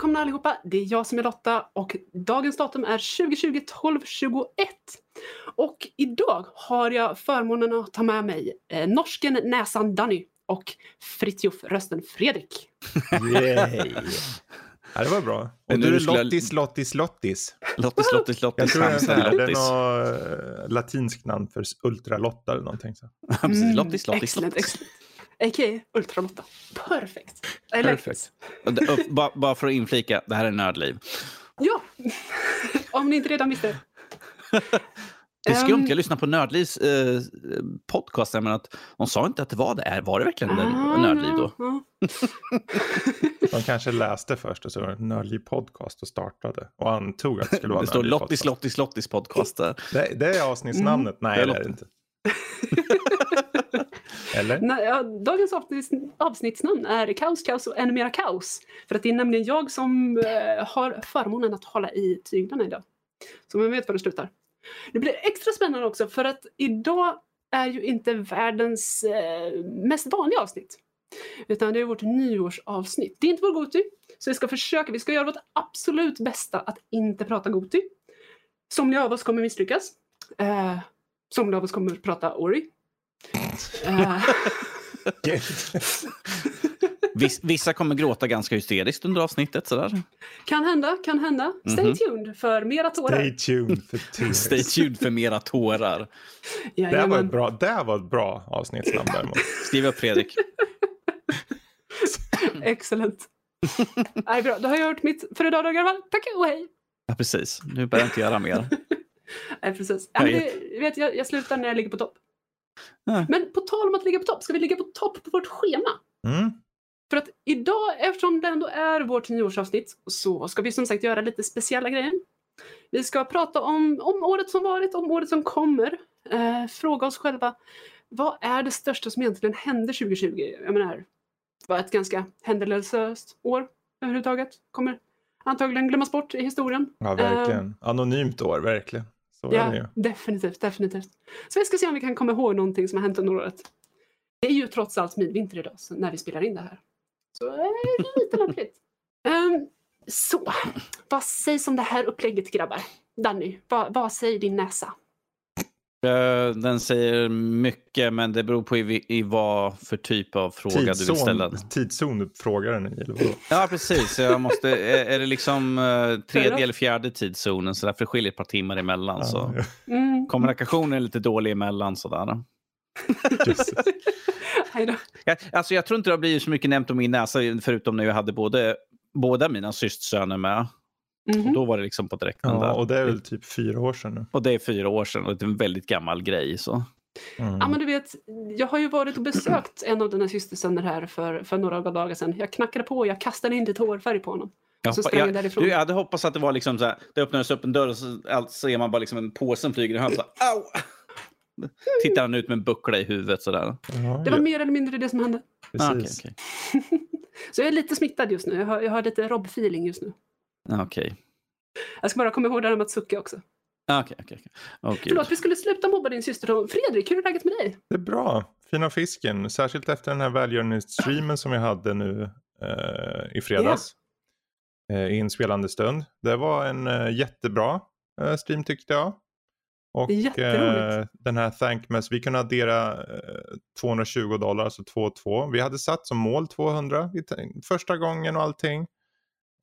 Välkomna allihopa! Det är jag som är Lotta och dagens datum är 2020 12 21. Och idag har jag förmånen att ta med mig eh, norsken näsan Danny och Fritjof rösten Fredrik. Yay. Ja, det var bra. Och Men du skulle- Lottis, Lottis, Lottis. Lottis, Lottis, Jag Lottis, tror det är Hamster, det är Lottis. något eh, latinskt namn för ultralotta eller någonting. Så. Precis. Lottis, Lottis, Mm, Excellent, Lottis. excellent. A.k.a. Ultralotta. Perfekt. I Perfekt. Bara bara för att inflika, det här är Nördliv. Ja, om ni inte redan visste. Det är skumt, Ehm. jag lyssnade på Nördlivs eh, podcast, men att de sa inte att det var det. Är- Var det verkligen? Ah, Nördliv då? ja. De kanske läste först och så var det en nördlig podcast och startade och antog att det skulle vara Det står Nördliv Lottis. Lottis, Lottis podcast där. Det, det är avsnittsnamnet. Nej, Det är det är det inte. Eller? Nej, ja, dagens avsnitt, avsnittsnamn är Kaos, kaos och ännu mera kaos. För att det är nämligen jag som eh, har förmånen att hålla i tyglarna idag. Så man vet var det slutar. Det blir extra spännande också för att idag är ju inte världens eh, mest vanliga avsnitt. Utan det är vårt nyårsavsnitt. Det är inte vår Goti, så vi ska försöka, vi ska göra vårt absolut bästa att inte prata Goti. Somliga av oss kommer misslyckas. Eh, somliga av oss kommer prata Ori. Viss, vissa kommer gråta ganska hysteriskt under avsnittet. Sådär. Kan hända, kan hända. Stay Mhm. tuned för mera tårar. Stay tuned för tur. Stay tuned för mera tårar. Det här var ett bra, det var ett bra avsnittsnamn däremot. Skriv upp Fredrik. Excellent. Nej, bra. Då har jag gjort mitt för idag då grabbar. Tack och hej. Ja, precis. Nu behöver jag inte göra mer. Nej, precis. Ja, men det, vet, jag, jag slutar när jag ligger på topp. Men på tal om att ligga på topp, ska vi ligga på topp på vårt schema? Mm. För att idag, eftersom det ändå är vårt nyårsavsnitt, så ska vi som sagt göra lite speciella grejer. Vi ska prata om, om året som varit, om året som kommer. Eh, fråga oss själva, vad är det största som egentligen hände 2020? Jag menar, det var ett ganska händelselöst år överhuvudtaget. Kommer antagligen glömmas bort i historien. Ja, verkligen. Anonymt år, verkligen. Så. Ja, definitivt, definitivt. Så vi ska se om vi kan komma ihåg någonting som har hänt under året. Det är ju trots allt midvinter idag när vi spelar in det här. Så det är lite lämpligt. Ehm, så, vad sägs om det här upplägget grabbar? Danny, vad, vad säger din näsa? Eh, Den säger mycket, men det beror på i, i vad för typ av fråga du vill ställa. Tidszon, tidszon frågar den i, eller vadå? Ja, precis. Jag måste, är, är det liksom eh, tredje eller fjärde tidszonen, så därför skiljer ett par timmar emellan. Så. Ja, Mm. Kommunikationen är lite dålig emellan. Sådär. just det. Hej då. Jag, alltså, jag tror inte det har blivit så mycket nämnt om min näsa, förutom när jag hade både, båda mina systersöner med. Mhm. Och då var det liksom på direkten ja, där. och det är väl typ fyra år sedan nu. Och det är fyra år sedan och det är en väldigt gammal grej. Så. Mm. Ja men du vet, jag har ju varit och besökt en av dina systersöner här för, för några dagar sedan. Jag knackade på och jag kastade in lite hårfärg på honom. Jag, Så sprang jag jag, därifrån. du, jag hade hoppats att det var liksom så här, det öppnades upp en dörr och så allt ser man bara liksom en påsen flyger i här, Au! Tittar han ut med en buckla i huvudet sådär. Ja, Det var ja, mer eller mindre det som hände. Ah, okej, precis. okej. Så jag är lite smittad just nu. Jag har, jag har lite Rob-feeling just nu. Okej. Jag ska bara komma ihåg det här med att sucka också. Okej, okej, okej. Åh, gud. Förlåt, vi skulle sluta mobba din syster. Fredrik, hur är läget med dig? Det är bra. Fina fisken. Särskilt efter den här välgörenhetsstreamen som jag hade nu eh, i fredags. Eh, I inspelande stund. Det var en eh, jättebra eh, stream tyckte jag. Och Det är jätteroligt. eh, den här Thankmas, vi kunde addera eh, 220 dollar, alltså 2 och 2. Vi hade satt som mål 200 vi tänk- första gången och allting.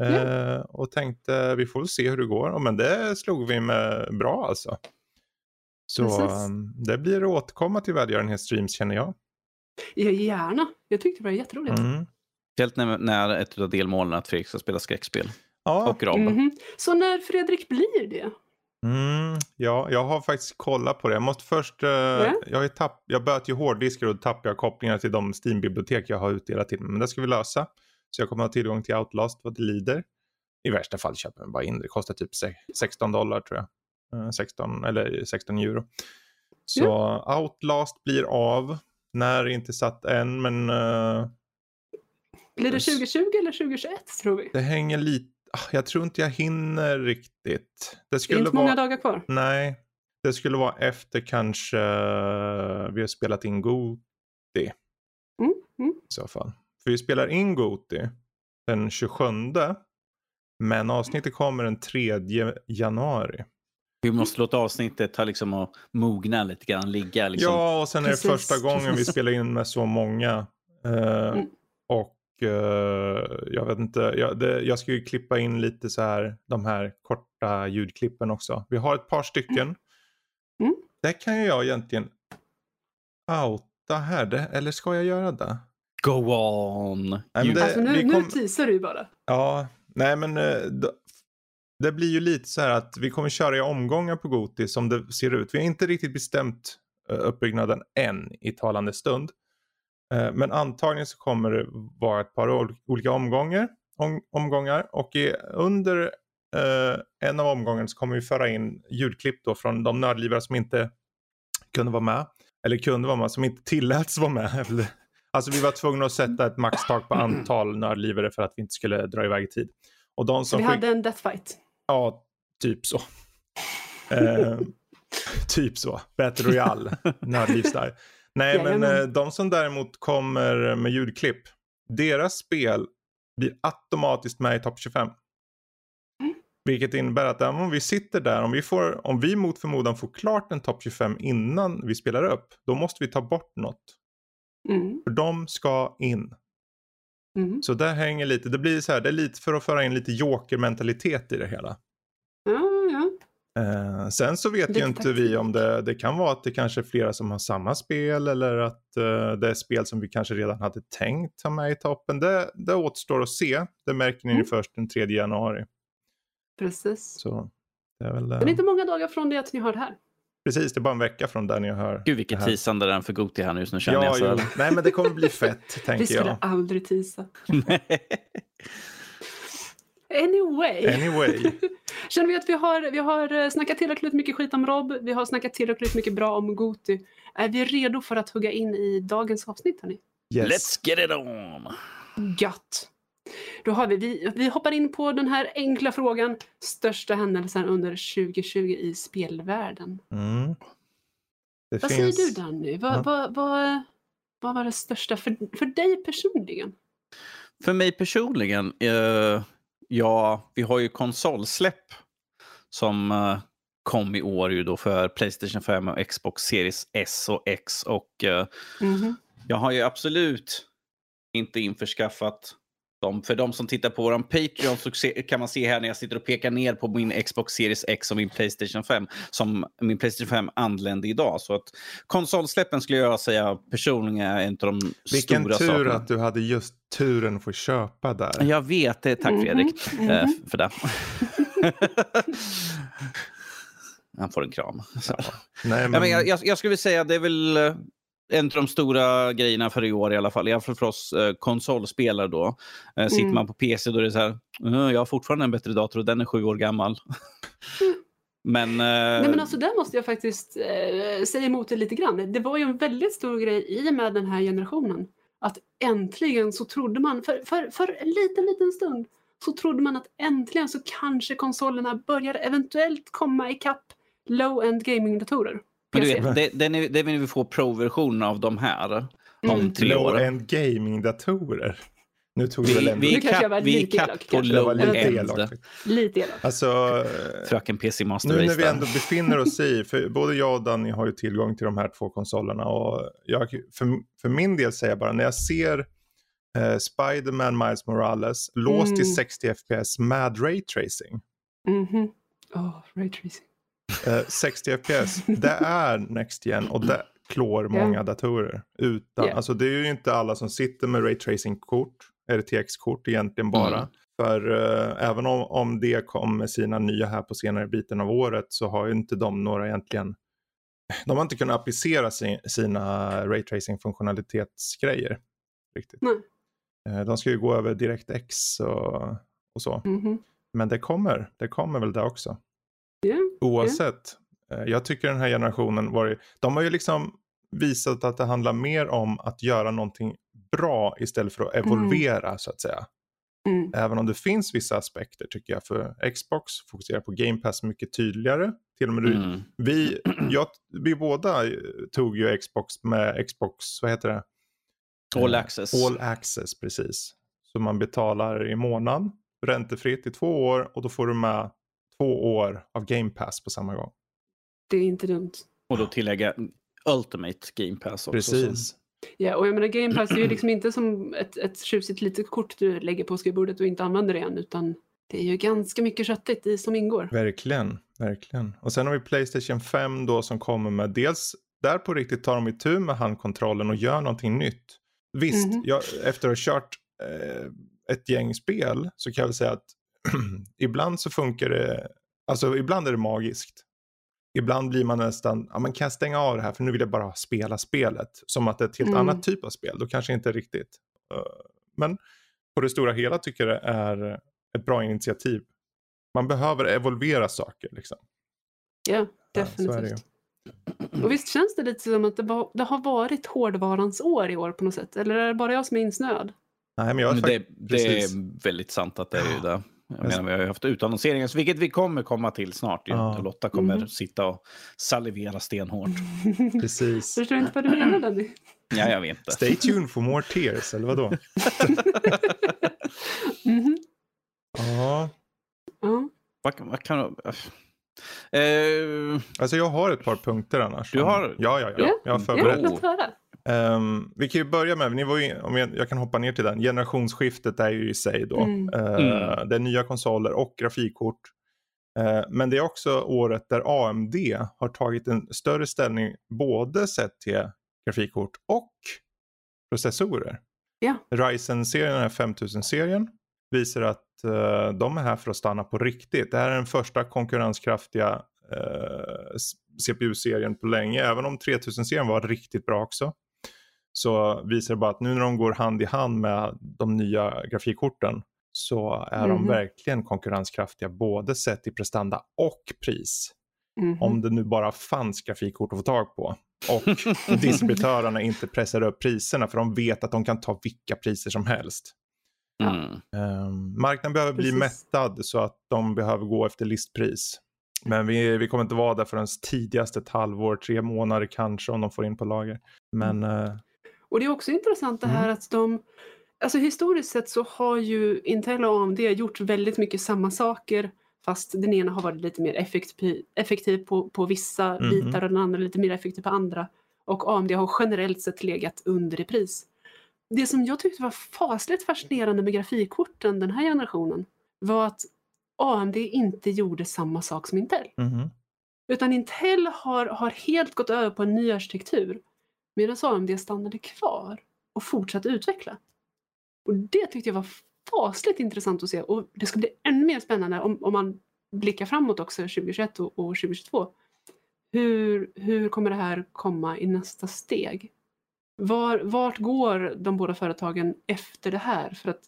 Eh, och tänkte vi får väl se hur det går. Men det slog vi med bra alltså. Så Precis. um, det blir att återkomma till välgörenhetsstreams känner jag. Ja, gärna. Jag tyckte det var jätteroligt. Mm. Speciellt när, när ett av delmålen är att Fredrik ska spela skräckspel. Ja, Och Rob. Mhm. Så när Fredrik blir det? mm, ja, jag har faktiskt kollat på det. Jag måste först, eh, jag, har ju tapp, jag böt ju hårddiskar och jag kopplingar till de Steam-bibliotek jag har utdelat till mig. Men det ska vi lösa. Så jag kommer ha tillgång till Outlast vad det lider. I värsta fall köper jag bara in det. Kostar typ se- 16 dollar tror jag. Eh, 16 eller 16 euro. Så Outlast blir av. När är inte satt än men eh, Blir det Yes. 2020 eller 2021 tror vi? det hänger lite. ah, Jag tror inte jag hinner riktigt. Det Det är skulle inte vara. många dagar kvar. Nej, det skulle vara efter kanske vi har spelat in Goti Mm, mm. i så fall. För vi spelar in Goti den 27 Men avsnittet kommer den 3 januari. Vi måste låta avsnittet ta liksom och mogna lite grann, ligga liksom. Ja, och sen är det Precis, första gången vi spelar in med så många. Mm. Och eh, jag vet inte, jag, det, jag ska ju klippa in lite så här, de här korta ljudklippen också. Vi har ett par stycken. Mm. Det kan ju jag egentligen outa här, det, eller ska jag göra det? Go on! men det- Alltså nu, vi nu kom- teasar du ju bara. Ja, nej men eh, d- det blir ju lite så här att vi kommer köra i omgångar på Goti som det ser ut. Vi har inte riktigt bestämt eh, uppbyggnaden än i talande stund. Eh, Men antagligen så kommer det vara ett par ol- olika omgångar, om, omgångar och i, under eh, en av omgångarna så kommer vi föra in ljudklipp då från de nördlivare som inte kunde vara med. Eller kunde vara med, som inte tilläts vara med. Alltså vi var tvungna att sätta ett maxtak på antal nördlivare för att vi inte skulle dra iväg i tid. Och de som vi skick- hade en deathfight. Ja, typ så. Eh, typ så. Battle Royale, nördlivsstyle. Nej, men eh, de som däremot kommer med ljudklipp, deras spel blir automatiskt med i topp 25. Mm. Vilket innebär att även om vi sitter där, om vi, får, om vi mot förmodan får klart en topp 25 innan vi spelar upp, då måste vi ta bort något. Mm. För de ska in. Mm. Så där hänger lite, det blir så här, det är lite för att föra in lite joker-mentalitet i det hela. Ja, ja. Eh, sen så vet Lite ju inte taktik. vi om det, det kan vara att det kanske är flera som har samma spel eller att eh, det är spel som vi kanske redan hade tänkt ha med i toppen. Det, det återstår att se. Det märker ni Mm. först den 3 januari. Precis. Så det är väl, eh, Det är inte många dagar från det att ni har det här. Precis, det är bara en vecka från där ni hör. Gud vilket teasande den för Goti här nu just nu känner Ja, jag. Så. Nej men det kommer bli fett tänker Vi skulle jag. aldrig teasa. Anyway. Anyway. Känner vi att vi har, vi har eh, snackat tillräckligt mycket skit om Rob, vi har snackat tillräckligt mycket bra om Goti. Är vi redo för att hugga in i dagens avsnitt hörni? Yes. Let's get it on! Gött! Då har vi, vi, vi hoppar in på den här enkla frågan. Största händelsen under 2020 i spelvärlden. Mm. Det Vad finns... säger du Danny? Vad, Ja. vad, vad, vad var det största för, för dig personligen? För mig personligen, eh, ja, vi har ju konsolsläpp som eh, kom i år ju då för Playstation 5 och Xbox Series S och X. Och eh, Mhm. jag har ju absolut inte införskaffat dem. För de som tittar på vår Patreon så se, kan man se här när jag sitter och pekar ner på min Xbox Series X och min Playstation 5 som min Playstation 5 anlände idag. Så att konsolsläppen skulle jag säga personligen är en av de Vilken stora tur sakerna. att du hade just turen att få köpa där. Jag vet det. Tack Mhm, Fredrik mhm. eh, för det. Han får en kram. Så. Nej, Ja, men jag, jag, jag skulle vilja säga att det är väl eh, en av de stora grejerna för i år i alla fall. I alla fall för oss eh, konsolspelare då. Eh, sitter Mm. man på PC då är det så här, "Uh, jag har fortfarande en bättre dator och den är sju år gammal. men... eh, Nej men alltså där måste jag faktiskt eh, säga emot det lite grann. Det var ju en väldigt stor grej i och med den här generationen. Att äntligen så trodde man, för, för, för en liten, liten stund, så trodde man att äntligen så kanske konsolerna börjar eventuellt komma ikapp low-end gaming-datorer. Men du vet, det, det, är- det vill vi få pro-versionen av de här om Mm. tre år. Low-end gaming-datorer. Nu tog du väl Vi, ändå... vi Nu är kapp, vi är lite kapp på low-end. Lite elakt. Alltså, Fröken PC Master nu när vi ändå befinner oss i, för både jag och Danny har ju tillgång till de här två konsolerna och jag, för, för min del säger jag bara när jag ser eh, Spider-Man Miles Morales låst till Mm. 60 FPS med Ray Tracing. Mhm. Åh, ray tracing. Eh, 60 FPS, det är Next Gen och det klår många datorer. Utan, Ja. Alltså det är ju inte alla som sitter med Ray Tracing-kort, RTX-kort egentligen bara. Mm. För eh, även om, om det kom med sina nya här på senare biten av året så har ju inte de några egentligen de har inte kunnat applicera sin, sina Ray Tracing-funktionalitetsgrejer. Riktigt. Nej. Eh, de ska ju gå över DirectX och, och så. Mhm. Men det kommer, det kommer väl det också. Ja, Oavsett. Eh, Jag tycker den här generationen var de har ju liksom visat att det handlar mer om att göra någonting bra istället för att evolvera så att säga. Mm. Även om det finns vissa aspekter tycker jag för Xbox fokuserar på Game Pass mycket tydligare. Till och med Mm. vi, jag, vi båda eh, tog ju Xbox med Xbox, vad heter det? All Eh, access. All access, precis. Så man betalar i månaden räntefritt i två år och då får du med två år av Game Pass på samma gång. Det är inte dumt. Och då tillägga Ultimate Game Pass också. Precis. Ja, och jag menar Game Pass är ju liksom inte som ett, ett tjusigt litet kort du lägger på skrivbordet och inte använder det än, utan det är ju ganska mycket köttigt i som ingår. Verkligen, verkligen. Och sen har vi Playstation 5 då som kommer med dels där på riktigt tar de itu med handkontrollen och gör någonting nytt. Visst, Mhm. jag, efter att ha kört eh, ett gäng spel så kan jag väl säga att ibland så funkar det, alltså ibland är det magiskt. Ibland blir man nästan, ja men kan jag stänga av det här för nu vill jag bara spela spelet. Som att det är ett helt Mm. annat typ av spel, då kanske inte riktigt. Eh, men på det stora hela tycker jag det är ett bra initiativ. Man behöver evolvera saker liksom. Ja, Ja, ju. definitivt. Och visst känns det lite som att det, var, det har varit hårdvarans år i år på något sätt? Eller är det bara jag som är insnöad? Nej, men jag är det, det är väldigt sant att det är ju det. Jag Men- menar, vi har ju haft utannonseringar, så vilket vi kommer komma till snart. Ja. Lotta kommer Mm. sitta och salivera stenhårt. Precis. Förstår inte vad du menar Danny. Ja, jag vet inte. Stay tuned for more tears, eller vadå? Mhm. Ja, Ja. Vad, kan- vad kan... Eh, alltså jag har ett par punkter annars. Du har- Ja, ja, ja. Ja, Jag har förberett. låt Ehm, vi kan ju börja med, ni var ju, om jag, jag kan hoppa ner till den, generationsskiftet är ju i sig då. Mm. Eh, Mm. Det är nya konsoler och grafikkort. Eh, men det är också året där AMD har tagit en större ställning både sett till grafikkort och processorer. Ja. Ryzen-serien, den här 5000-serien, visar att eh, de är här för att stanna på riktigt. Det här är den första konkurrenskraftiga CPU-serien på länge. Även om 3000-serien var riktigt bra också. Så visar det bara att nu när de går hand i hand med de nya grafikkorten så är de Mhm. verkligen konkurrenskraftiga både sett till prestanda och pris. Mhm. Om det nu bara fanns grafikkort att få tag på. Och distributörerna inte pressar upp priserna för de vet att de kan ta vilka priser som helst. mm. Um, marknaden behöver bli Precis. mättad så att de behöver gå efter listpris. Men vi, vi kommer inte vara där förrän tidigast ett halvår, tre månader kanske om de får in på lager. Men eh, Och det är också intressant det Mm. här att de Alltså historiskt sett så har ju Intel och AMD gjort väldigt mycket samma saker fast den ena har varit lite mer effektiv, effektiv på, på vissa Mhm. bitar och den andra lite mer effektiv på andra. Och AMD har generellt sett legat under i pris. Det som jag tyckte var fasligt fascinerande med grafikkorten den här generationen var att AMD inte gjorde samma sak som Intel. mhm. Utan Intel har, har helt gått över på en ny arkitektur medan AMD stannade kvar och fortsatte utveckla. Och det tyckte jag var fasligt intressant att se och det ska bli ännu mer spännande om, om man blickar framåt också 2021 och, och 2022. Hur, hur kommer det här komma i nästa steg? Var, vart går de båda företagen efter det här? För att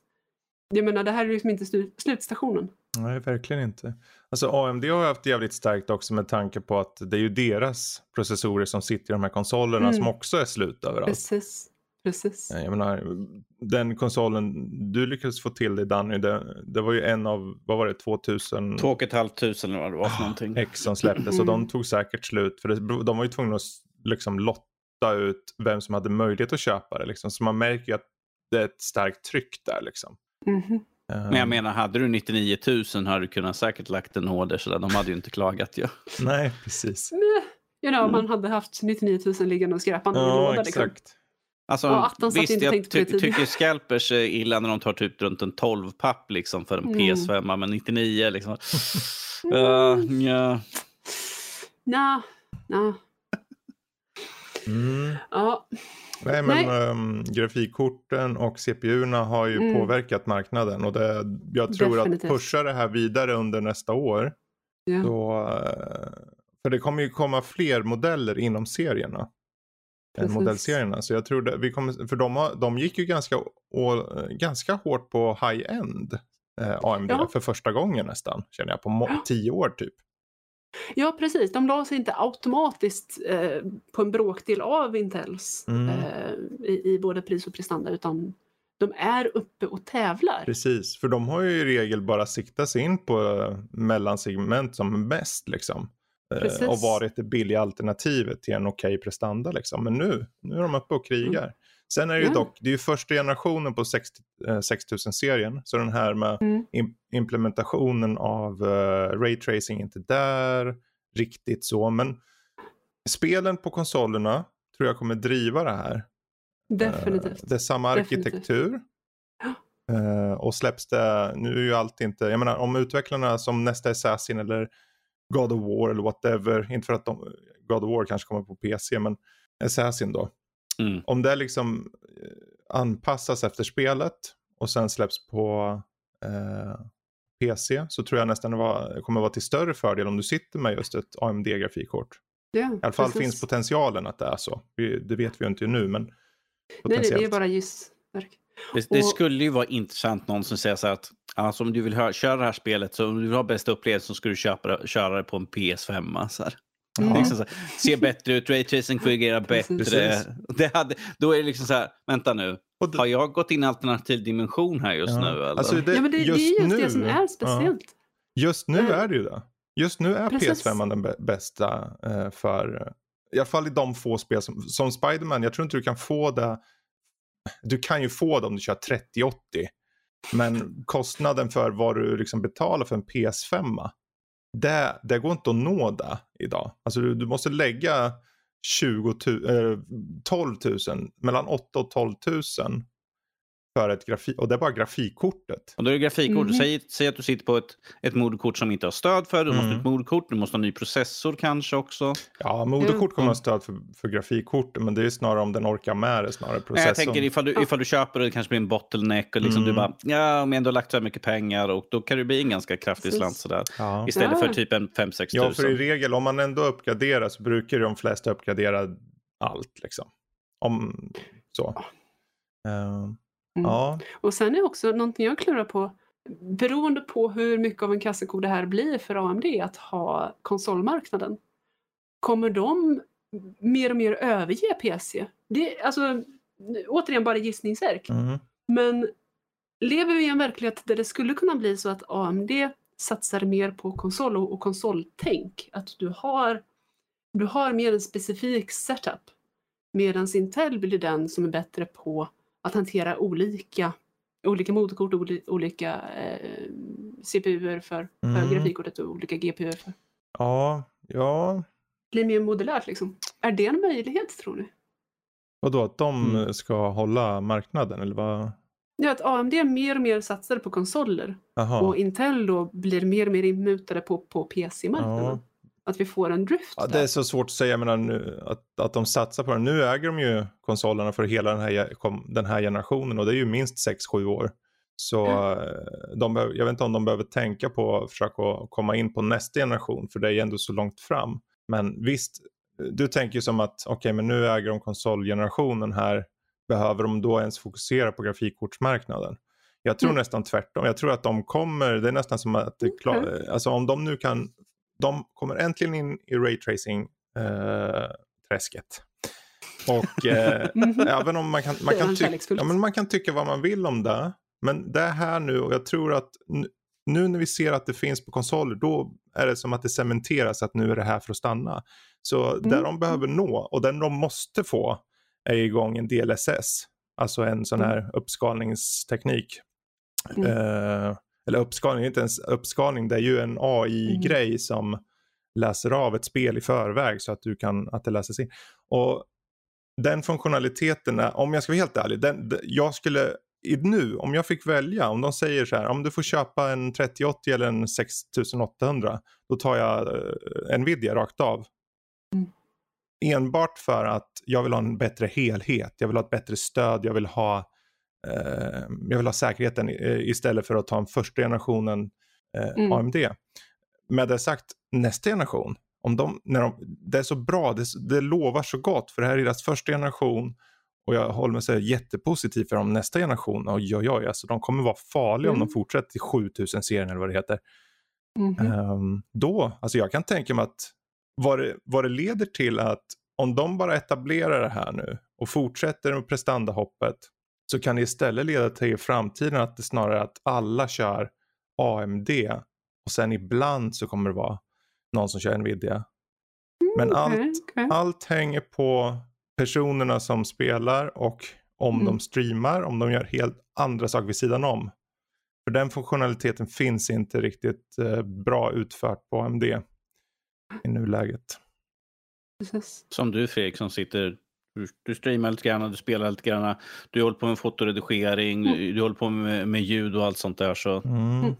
jag menar, det här är liksom inte slutstationen. Nej, verkligen inte. Alltså AMD har haft jävligt starkt också med tanke på att det är ju deras processorer som sitter i de här konsolerna Mm. som också är slut överallt. Precis. Precis. Jag menar, den konsolen du lyckades få till dig Danny, det, det var ju en av, vad var det, 2000 Två och ett halvt tusen eller vad det var för någonting. X som släpptes och Mm. de tog säkert slut. För det, de var ju tvungna att liksom lotta ut vem som hade möjlighet att köpa det. Liksom. Så man märker ju att det är ett starkt tryck där. Liksom. Mhm. Men jag menar, hade du 99 000 hade du kunnat säkert lagt en order så där. De hade ju inte klagat ju. Nej, precis. You know, man hade haft 99 000 liggande och skräpande i en Ja, låda. Exakt. Alltså, Ja, visst, jag ty tycker scalpers är illa när de tar typ runt en 12-papp liksom för en Mm. PS5, men 99 liksom. Mm. Uh, ja. Nja, nja. Mm. Ja, Nej, men Nej. ehm, grafikkorten och CPU-erna har ju Mm. påverkat marknaden. Och det, jag tror Definitivt. att pusha det här vidare under nästa år. ja. Så, eh, för det kommer ju komma fler modeller inom serierna. än Precis. modellserierna. Så jag tror det, vi kommer, för de, har, de gick ju ganska, å, ganska hårt på high-end eh, AMD Ja. för första gången nästan. Känner jag på tio år typ. Ja, precis. De la sig inte automatiskt eh, på en bråkdel av Intels Mm. eh, i, i både pris och prestanda utan de är uppe och tävlar. Precis, för de har ju i regel bara siktat sig in på eh, mellansegment som mest liksom. Eh, Precis. och varit det billiga alternativet till en okej prestanda liksom. Men nu, nu är de uppe och krigar. Sen är det ju dock, det är ju första generationen på 60, eh, 6000-serien. Så den här med Mm. im- implementationen av uh, raytracing är inte där riktigt så. Men spelen på konsolerna tror jag kommer driva det här. Definitivt. Eh, det är samma arkitektur. Eh, och släpps det, nu är ju allt inte, jag menar om utvecklarna som nästa Assassin eller God of War eller whatever, inte för att de, God of War kanske kommer på PC men Assassin då. Mm. Om det liksom eh, anpassas efter spelet och sen släpps på eh, PC så tror jag nästan det var, kommer vara till större fördel om du sitter med just ett AMD-grafikkort. Ja, I alla fall precis. finns potentialen att det är så. Det vet vi ju inte nu men Nej, nej, det är bara gissverk. Det, det skulle ju vara intressant någon som säger så här att alltså, om du vill köra det här spelet så om du vill ha bästa upplevelsen så ska du köpa, köra det på en PS5. Så här. Mm. Liksom så här, ser bättre ut, raytracing fungerar bättre. Det hade, då är det liksom så här, vänta nu, det- har jag gått in i alternativ dimension här just Ja. nu? Eller? Alltså, det, ja, men det, det är just det som är speciellt. Just nu är det ju det. Just nu är Precis. PS5 den bä- bästa eh, för, i alla fall i de få spel som, som Spiderman, jag tror inte du kan få det, du kan ju få det om du kör 3080. Men kostnaden för vad du liksom betalar för en PS5, det, det går inte att nå det idag. Alltså du, du måste lägga 20 000, eh, 12 000, mellan 8 och 12 000 för ett grafik, och det är bara grafikkortet. Och då är det grafikkort. Mhm. Säg, säg att du sitter på ett, ett moderkort som inte har stöd för. Du måste Mm. ha ett moderkort, du måste ha en ny processor kanske också. Ja, moderkort kommer Mm. ha stöd för, för grafikkort, men det är snarare om den orkar med det snarare Nej, processorn. jag tänker ifall du, ifall du köper och det kanske blir en bottleneck och liksom Mm. du bara, ja, om jag ändå har lagt så här mycket pengar och då kan det bli en ganska kraftig slant sådär. ja. Istället Ja. för typ en 5-6 ja, tusen. för i regel om man ändå uppgraderar så brukar de flesta uppgradera allt liksom. Om så. Eh, Ja, Och sen är också någonting jag klurar på, beroende på hur mycket av en kassako det här blir för AMD att ha konsolmarknaden. Kommer de mer och mer överge PC? Det, alltså, återigen bara gissningsverk. mm. Men lever vi i en verklighet där det skulle kunna bli så att AMD satsar mer på konsol och, och konsoltänk? Att du har, du har mer en specifik setup. Medan Intel blir den som är bättre på att hantera olika, olika moderkort olika eh, CPUer för, för Mm. grafikkortet och olika GPUer. För. ja, ja. blir mer modulärt liksom. Är det en möjlighet tror ni? Och då att de Mm. ska hålla marknaden eller vad? Ja, att AMD mer och mer satsar på konsoler Jaha. och Intel då blir mer och mer inmutade på, på PC-marknaden. Ja. Att vi får en drift Ja, det är så svårt att säga jag menar, nu, att, att de satsar på det. Nu äger de ju konsolerna för hela den här, den här generationen och det är ju minst 6-7 år. Så eh, de jag vet inte om de behöver tänka på att försöka komma in på nästa generation för det är ju ändå så långt fram. Men visst, du tänker ju som att okej men nu äger de konsolgenerationen här. Behöver de då ens fokusera på grafikkortsmarknaden? Jag tror Mm. nästan tvärtom. Jag tror att de kommer, det är nästan som att det är klart, Okej. alltså om de nu kan, de kommer äntligen in i raytracing eh. Och eh, Mhm. även om man kan, man, kan ja, men man kan tycka vad man vill om det. Men det är här nu och jag tror att nu, när vi ser att det finns på konsoler då är det som att det cementeras att nu är det här för att stanna. Så där Mm. de behöver nå och den de måste få är igång en DLSS. Alltså en sån här uppskalningsteknik. Mm. Eh, eller uppskalning, inte ens uppskalning, det är ju en AI-grej som läser av ett spel i förväg så att, du kan, att det läses in. Och den funktionaliteten, är, om jag ska vara helt ärlig, den, jag skulle nu, om jag fick välja, om de säger så här, om du får köpa en 3080 eller en 6800, då tar jag eh, Nvidia rakt av. Mm. Enbart för att jag vill ha en bättre helhet, jag vill ha ett bättre stöd, jag vill ha, jag vill ha säkerheten eh, istället för att ta en första generationen eh, Mm. AMD. Med det sagt, nästa generation, om de, när de, det är så bra, det, det lovar så gott för det här är deras första generation och jag håller mig så jättepositiv för dem nästa generation. Oj, oj, oj, alltså de kommer vara farliga om Mm. de fortsätter till 7000-serien eller vad det heter. Mhm. Ehm, då, alltså jag kan tänka mig att vad det, vad det leder till att om de bara etablerar det här nu och fortsätter med prestandahoppet så kan det istället leda till i framtiden att det snarare är att alla kör AMD och sen ibland så kommer det vara någon som kör Nvidia. Men allt, okej. allt hänger på personerna som spelar och om Mm. de streamar, om de gör helt andra saker vid sidan om. För den funktionaliteten finns inte riktigt eh, bra utfört på AMD i nuläget. Precis. Som du Fredrik som sitter, du, du streamar lite grann, du spelar lite grann, du håller på med fotoredigering, Mm. du håller på med, med ljud och allt sånt där. Så. Mm. Mm.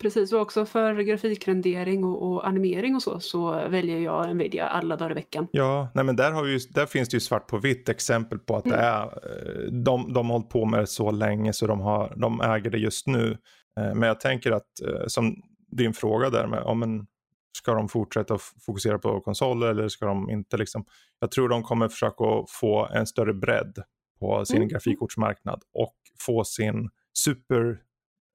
Precis, och också för grafikrendering och, och animering och så, så väljer jag Nvidia alla dagar i veckan. Ja, nej men där, har vi ju, där finns det ju svart på vitt exempel på att det Mm. är, eh, de, de har hållit på med det så länge så de, har, de äger det just nu. Eh, Men jag tänker att eh, som din fråga där med, om en, ska de fortsätta fokusera på konsoler eller ska de inte liksom? Jag tror de kommer försöka få en större bredd på sin Mm. grafikkortsmarknad och få sin super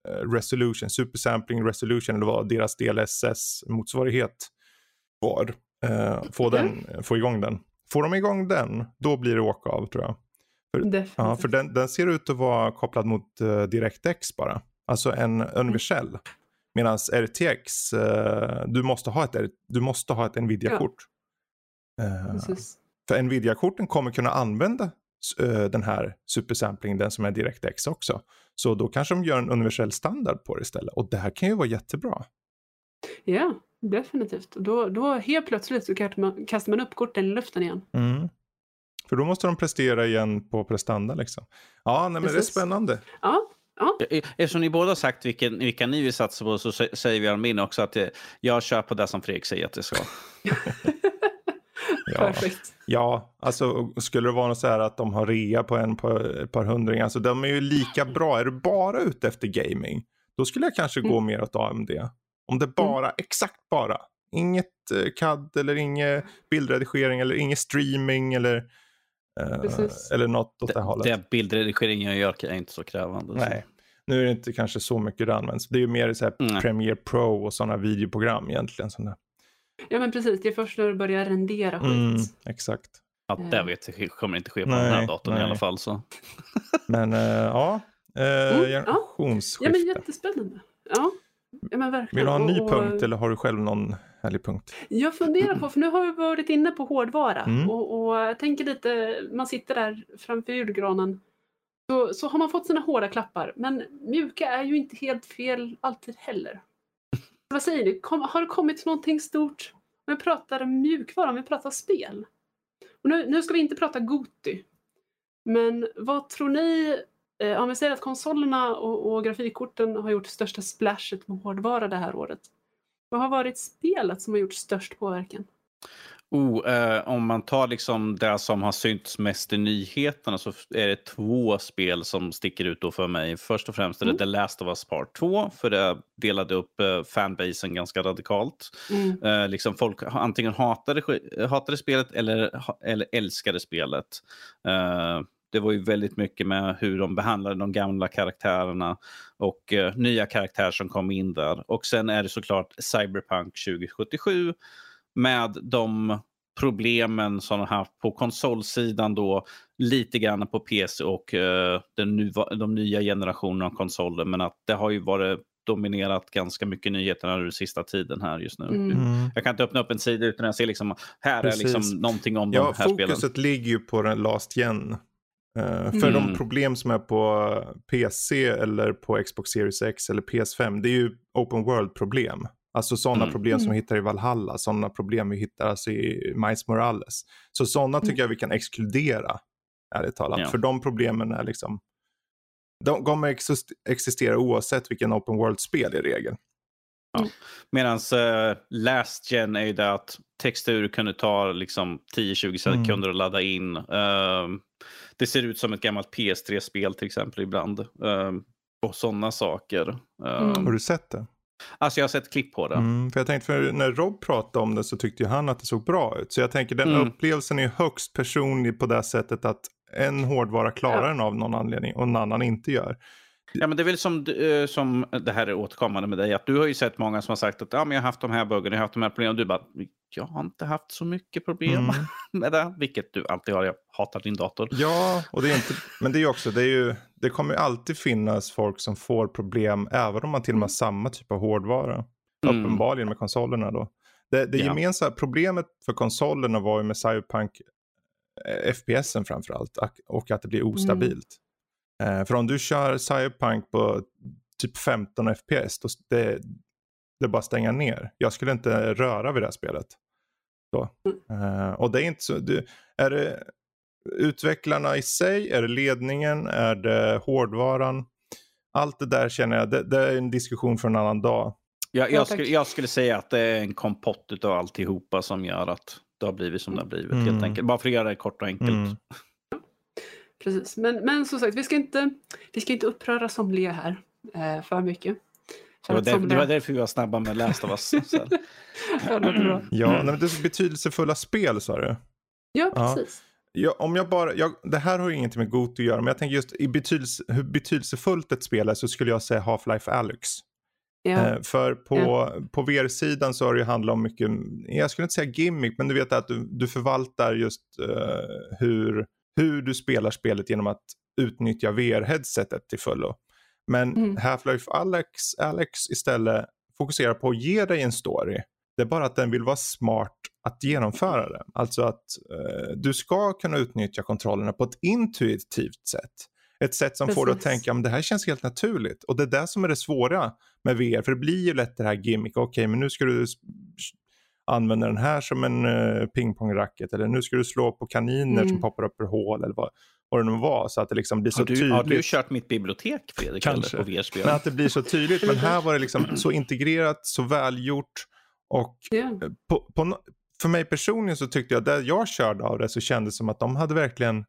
eh, resolution, super sampling resolution eller vad deras DLSS motsvarighet var. Eh, få, den, få igång den. Får de igång den, då blir det åka av tror jag. Definitivt. Ja, för den, den ser ut att vara kopplad mot uh, DirectX bara. Alltså en universell. Medan RTX, eh, du, måste ha ett, du måste ha ett Nvidia-kort. Eh, Precis. för Nvidia-korten kommer kunna använda eh, den här supersamplingen, den som är DirectX också. Så då kanske de gör en universell standard på det istället. Och det här kan ju vara jättebra. Ja, definitivt. Då, då helt plötsligt så kastar man, kastar man upp korten i luften igen. Mm. För då måste de prestera igen på prestanda liksom. Ja, nej, men det är Precis. spännande. Ja, ja. Eh, Eftersom ni båda har sagt vilken, vilka ni vill satsa på så sä- säger vi min också att eh, jag kör på det som Fredrik säger att det ska. Ja. perfekt. Ja, alltså skulle det vara något så här att de har rea på en på ett par hundringar, alltså de är ju lika bra. Är du bara ute efter gaming, då skulle jag kanske gå Mm. mer åt AMD. Om det bara, exakt bara, inget eh, CAD eller inget bildredigering eller inget streaming eller, eh, Precis. eller något åt det, hållet. Det bildredigeringen jag gör är inte så krävande. så. Nej, nu är det inte kanske så mycket det används. Det är ju mer så här Nej. Premiere Pro och sådana videoprogram egentligen. Sådana. Ja men precis, det är först när du börjar rendera skit. Mm, exakt. Ja, det vet jag, kommer inte ske på Nej, den här datorn i nej. alla fall. Så. Men eh, ja, eh, ja. generationsskifte. Ja men jättespännande. Ja, ja. Vill du ha en ny Och- och- punkt eller har du själv någon härlig punkt? Jag funderar på, för nu har vi varit inne på hårdvara Mm. och, och jag tänker lite, man sitter där framför julgranen så, så har man fått sina hårda klappar men mjuka är ju inte helt fel alltid heller. Vad säger ni, Kom, har det kommit någonting stort? Om vi pratar mjukvara, om vi pratar spel. Och nu, nu ska vi inte prata Goti. Men vad tror ni, eh, om vi säger att konsolerna och, och grafikkorten har gjort största splashet med hårdvara det här året. Vad har varit spelet som har gjort störst påverkan? Oh, eh, om man tar liksom det som har synts mest i nyheterna så är det två spel som sticker ut då för mig. Först och främst är det Mm. The Last of Us Part 2 för det delade upp eh, fanbasen ganska radikalt. Mm. Eh, liksom folk antingen hatade, hatade spelet eller, eller älskade spelet. Eh, det var ju väldigt mycket med hur de behandlade de gamla karaktärerna och eh, nya karaktärer som kom in där. Och sen är det såklart Cyberpunk 2077 med de problemen som de haft på konsolsidan då, lite grann på PC och eh, den nuva- de nya generationerna av konsoler. Men att det har ju varit dominerat ganska mycket nyheterna den sista tiden här just nu. Mm. Jag kan inte öppna upp en sida utan jag ser liksom, här Precis. är liksom någonting om Ja, de här spelen. fokuset ligger ju på den last gen. Eh, för Mm. de problem som är på PC eller på Xbox Series X eller PS5, det är ju open world-problem. Alltså sådana Mm. problem som vi Mm. hittar i Valhalla, sådana problem vi hittar alltså i Miles Morales. Så sådana tycker jag vi kan exkludera, ärligt talat. Ja. För de problemen är liksom, de kommer exist- existera oavsett vilken open world-spel i regel. Medan uh, Last Gen är ju det att textur kunde ta liksom 10-20 Mm. sekunder att ladda in. Ehm, det ser ut som ett gammalt PS3-spel till exempel ibland. Um, och sådana saker. Mm. Har du sett det? Alltså jag har sett klipp på det. Mm, för jag tänkte, för när Rob pratade om det så tyckte ju han att det såg bra ut. Så jag tänker den Mm. upplevelsen är högst personlig på det sättet att en hårdvara klarar Ja. den av någon anledning och en annan inte gör. Ja, men det är väl som, eh, som det här är återkommande med dig, att du har ju sett många som har sagt att ja, men jag har haft de här buggarna, jag har haft de här problemen. Och du bara, jag har inte haft så mycket problem Mm. med det, vilket du alltid har. Jag hatar din dator. Ja, och det är inte, men det är också, det, är ju, det kommer ju alltid finnas folk som får problem även om man till och med har samma typ av hårdvara. Mm. Uppenbarligen med konsolerna då. Det, det Ja. gemensamma problemet för konsolerna var ju med Cyberpunk eh, FPSen framförallt och att det blir ostabilt. Mm. Eh, för om du kör Cyberpunk på typ 15 FPS, då det, det är bara stänga ner. Jag skulle inte röra vid det här spelet. Så. Mm. och det är inte så, det, är det utvecklarna i sig, är det ledningen, är det hårdvaran? Allt det där känner jag, det, det är en diskussion för en annan dag. Jag, jag, skulle, jag skulle säga att det är en kompott av alltihopa som gör att det har blivit som det har blivit. Mm. Helt enkelt. Bara för att göra det kort och enkelt. Mm. Precis, men, men som sagt, vi ska inte, vi ska inte uppröra somliga här eh, för mycket. För det, var där, somliga... det var därför vi var snabba med Last of Us. ja, det, ja men det är så betydelsefulla spel sa du. Ja, precis. Ja, om jag bara, jag, det här har ju ingenting med Goto att göra, men jag tänker just i betydelse, hur betydelsefullt ett spel är så skulle jag säga Half-Life Alyx. Ja. Eh, för på, ja. på VR-sidan så har det ju handlat om mycket, jag skulle inte säga gimmick, men du vet att du, du förvaltar just uh, hur, hur du spelar spelet genom att utnyttja VR-headsetet till fullo. Men mm. Half-Life Alex, Alex istället fokuserar på att ge dig en story. Det är bara att den vill vara smart att genomföra det. Alltså att uh, du ska kunna utnyttja kontrollerna på ett intuitivt sätt. Ett sätt som Precis. får dig att tänka att det här känns helt naturligt. Och det är det som är det svåra med VR. För det blir ju lätt det här gimmick. Okej, okay, men nu ska du använda den här som en uh, pingpongracket. Eller nu ska du slå på kaniner mm. som poppar upp ur hål. Eller vad, vad det nu var. Så att det liksom blir så har du, tydligt. Har du kört mitt bibliotek Fredrik? Kanske. På VR-spel? Men att det blir så tydligt. men här var det liksom så integrerat, så välgjort. Och yeah. på, på, för mig personligen så tyckte jag, där jag körde av det så kändes det som att de hade verkligen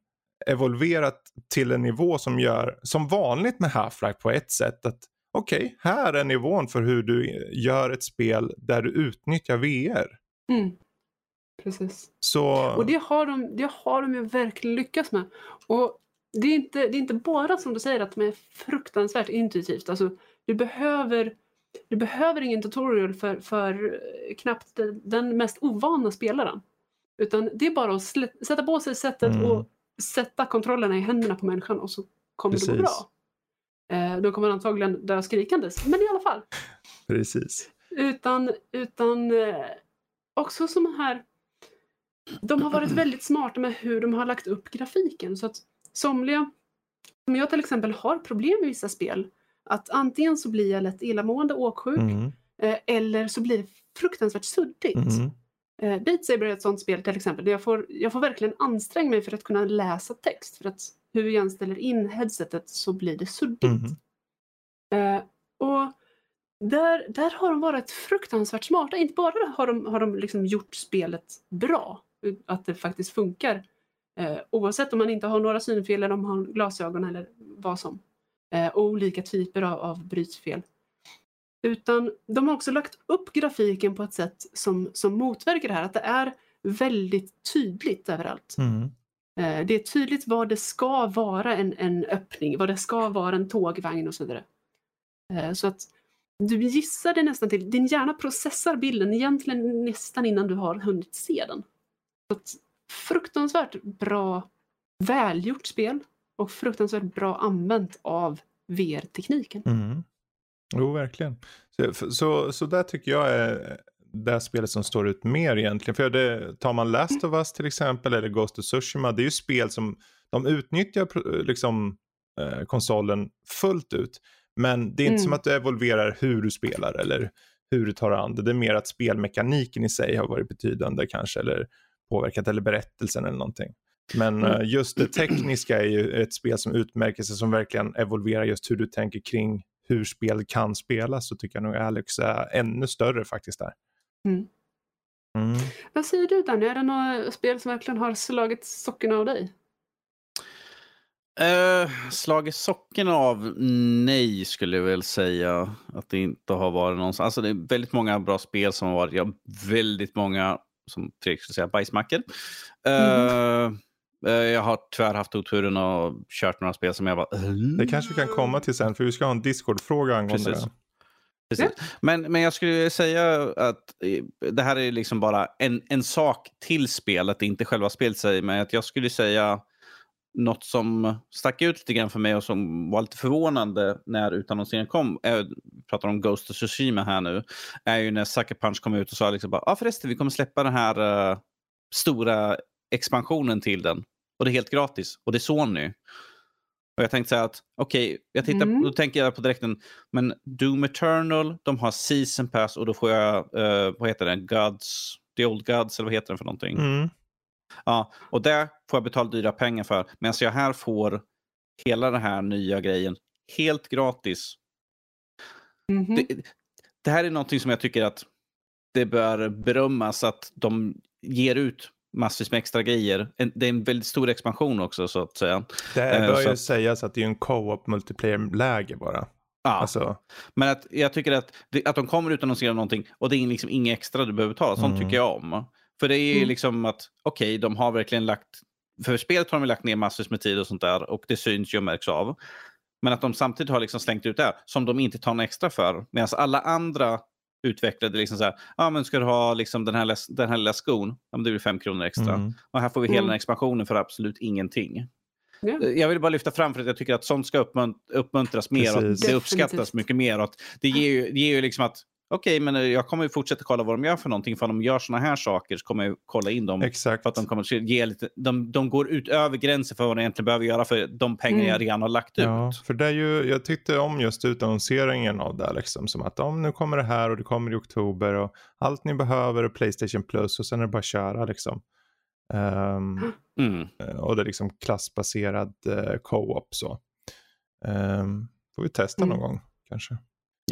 evolverat till en nivå som gör, som vanligt med Half-Life på ett sätt, att okej, okay, här är nivån för hur du gör ett spel där du utnyttjar VR. Mm. Precis. Så... Och det har, de, det har de ju verkligen lyckats med. Och det är, inte, det är inte bara som du säger att de är fruktansvärt intuitivt. Alltså, du behöver du behöver ingen tutorial för, för knappt den mest ovana spelaren. Utan det är bara att sätta på sig sättet mm. och sätta kontrollerna i händerna på människan och så kommer Precis. det gå bra. Eh, då kommer man antagligen dö skrikandes, men i alla fall. Precis. Utan, utan eh, också som här, de har varit väldigt smarta med hur de har lagt upp grafiken så att somliga, som jag till exempel har problem med vissa spel, att antingen så blir jag lätt illamående, åksjuk, mm. eh, eller så blir det fruktansvärt suddigt. Mm. Beat Saber är ett sånt spel till exempel, där jag får, jag får verkligen anstränga mig för att kunna läsa text. För att hur jag än ställer in headsetet så blir det suddigt. Mm. Eh, och där, där har de varit fruktansvärt smarta. Inte bara har de, har de liksom gjort spelet bra, att det faktiskt funkar. Eh, oavsett om man inte har några synfel eller om man har glasögon eller vad som eh, och olika typer av, av brytfel. Utan de har också lagt upp grafiken på ett sätt som, som motverkar det här, att det är väldigt tydligt överallt. Mm. Eh, det är tydligt vad det ska vara en, en öppning, vad det ska vara en tågvagn och så vidare. Eh, så att du gissar det nästan till, din hjärna processar bilden egentligen nästan innan du har hunnit se den. Så att, fruktansvärt bra, välgjort spel och fruktansvärt bra använt av VR-tekniken. Mm. Jo, verkligen. Så, så, så där tycker jag är det spelet som står ut mer egentligen. För det, tar man Last of Us till exempel eller Ghost of Tsushima, det är ju spel som de utnyttjar liksom, eh, konsolen fullt ut. Men det är inte mm. som att du evolverar hur du spelar eller hur du tar an det. Det är mer att spelmekaniken i sig har varit betydande kanske eller påverkat eller berättelsen eller någonting. Men mm. just det tekniska är ju ett spel som utmärker sig som verkligen evolverar just hur du tänker kring hur spel kan spelas så tycker jag nog Alex är ännu större faktiskt där. Mm. Mm. Vad säger du Danny, är det några spel som verkligen har slagit socken av dig? Uh, slagit socken av? Nej, skulle jag väl säga. Att det inte har varit någon... Alltså det är väldigt många bra spel som har varit. Ja, väldigt många, som Fredrik skulle säga, bajsmackor. Uh, mm. Eh, jag har tyvärr haft oturen och kört några spel som jag bara... Det kanske vi kan komma till sen för vi ska ha en Discord-fråga angående Precis. det. Precis. Men, men jag skulle säga att eh, det här är liksom bara en, en sak till spelet, inte själva spelet sig, men att jag skulle säga något som stack ut lite grann för mig och som var lite förvånande när utannonseringen kom, jag pratar om Ghost of Tsushima här nu, är ju när Sucker Punch kom ut och sa liksom bara, ah, förresten vi kommer släppa den här uh, stora expansionen till den. Och det är helt gratis. Och det är Sony. Och jag tänkte säga att, okej, okay, jag tittar, mm. då tänker jag på direkten, men Doom Eternal, de har Season Pass och då får jag, uh, vad heter den, Gods, The Old Gods eller vad heter den för någonting? Mm. Ja, och det får jag betala dyra pengar för. Medan jag här får hela den här nya grejen helt gratis. Mm -hmm. det, det, här är någonting som jag tycker att det bör berömmas att de ger ut massvis med extra grejer. Det är en väldigt stor expansion också så att säga. Det bör ju att... sägas att det är en co-op multiplayer-läge bara. Ja, alltså... men att, jag tycker att, att de kommer utan att annonsera någonting och det är liksom inget extra du behöver betala. Sånt mm. tycker jag om. För det är mm. liksom att, okej, okay, de har verkligen lagt, för spelet har de lagt ner massvis med tid och sånt där och det syns ju och märks av. Men att de samtidigt har liksom slängt ut det som de inte tar något extra för. Medan alla andra utvecklade liksom så här, ja men ska du ha liksom den, här, den här lilla skon, ja, men det blir fem kronor extra. Mm. Och här får vi hela mm. den expansionen för absolut ingenting. Yeah. Jag vill bara lyfta fram för att jag tycker att sånt ska uppmunt uppmuntras mer Precis. och att det uppskattas Definitivt. mycket mer. Och att det ger ju, det ger ju liksom att okej, okay, men eh, jag kommer fortsätta kolla vad de gör för någonting. För om de gör sådana här saker så kommer jag kolla in dem. Exakt. För att de, kommer ge lite, de, de går utöver gränsen för vad de egentligen behöver göra för de pengar mm. jag redan har lagt ja, ut. För det är ju, jag tyckte om just utannonseringen av det. Liksom, som att om nu kommer det här och det kommer i oktober. och Allt ni behöver är Playstation Plus och sen är det bara att köra. Liksom. Um, mm. Och det är liksom klassbaserad uh, co-op. så. Um, får vi testa någon mm. gång kanske.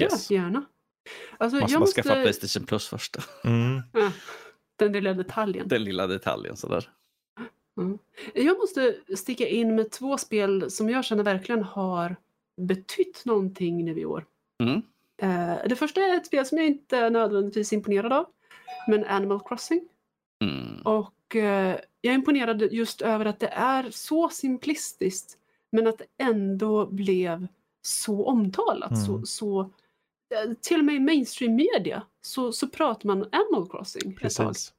Yes. Ja, gärna. Alltså, måste man måste... skaffa Playstation Plus först. Mm. den lilla detaljen. Den lilla detaljen sådär. Mm. Jag måste sticka in med två spel som jag känner verkligen har betytt någonting nu i år. Mm. Uh, det första är ett spel som jag inte är nödvändigtvis imponerad av. Men Animal Crossing. Mm. Och uh, jag är imponerad just över att det är så simplistiskt men att det ändå blev så omtalat. Så, mm. så till och med i mainstream media så, så pratar man Animal Crossing Precis.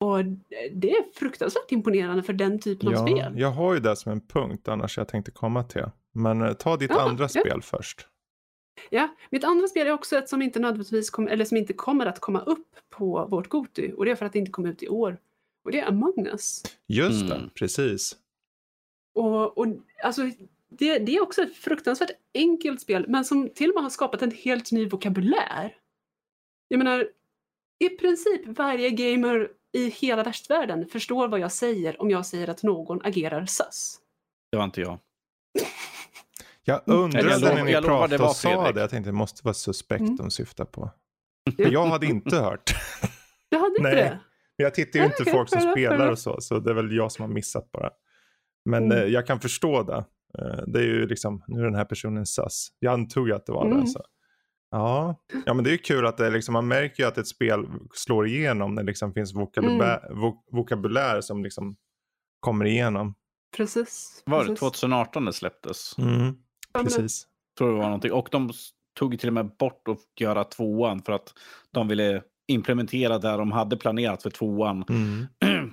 Och det är fruktansvärt imponerande för den typen ja, av spel. Jag har ju det som en punkt annars jag tänkte komma till. Men eh, ta ditt ja, andra ja. spel först. Ja, mitt andra spel är också ett som inte nödvändigtvis kom, eller som inte kommer att komma upp på vårt Goty. Och det är för att det inte kom ut i år. Och det är Among Us. Just det, mm. precis. Och, och alltså, det, det, är också ett fruktansvärt enkelt spel, men som till och med har skapat en helt ny vokabulär. Jag menar, i princip varje gamer i hela västvärlden förstår vad jag säger om jag säger att någon agerar sus. Det var inte jag. Jag undrade jag när ni jag pratade och sa det, jag tänkte det måste vara suspekt mm. de syftar på. jag hade inte hört. Du hade inte Nej. det? Jag tittar ju inte folk som spelar och så, så det är väl jag som har missat bara. Men mm. eh, jag kan förstå det. Eh, det är ju liksom, nu är den här personen SAS. Jag antog ju att det var mm. det. Så. Ja. ja, men det är ju kul att det liksom, man märker ju att ett spel slår igenom när det liksom finns vokabulär, mm. vok vokabulär som liksom kommer igenom. Precis. Var det 2018 det släpptes? Mm. Precis. Jag tror det var någonting. Och de tog till och med bort att göra tvåan för att de ville implementera där de hade planerat för tvåan. Mm.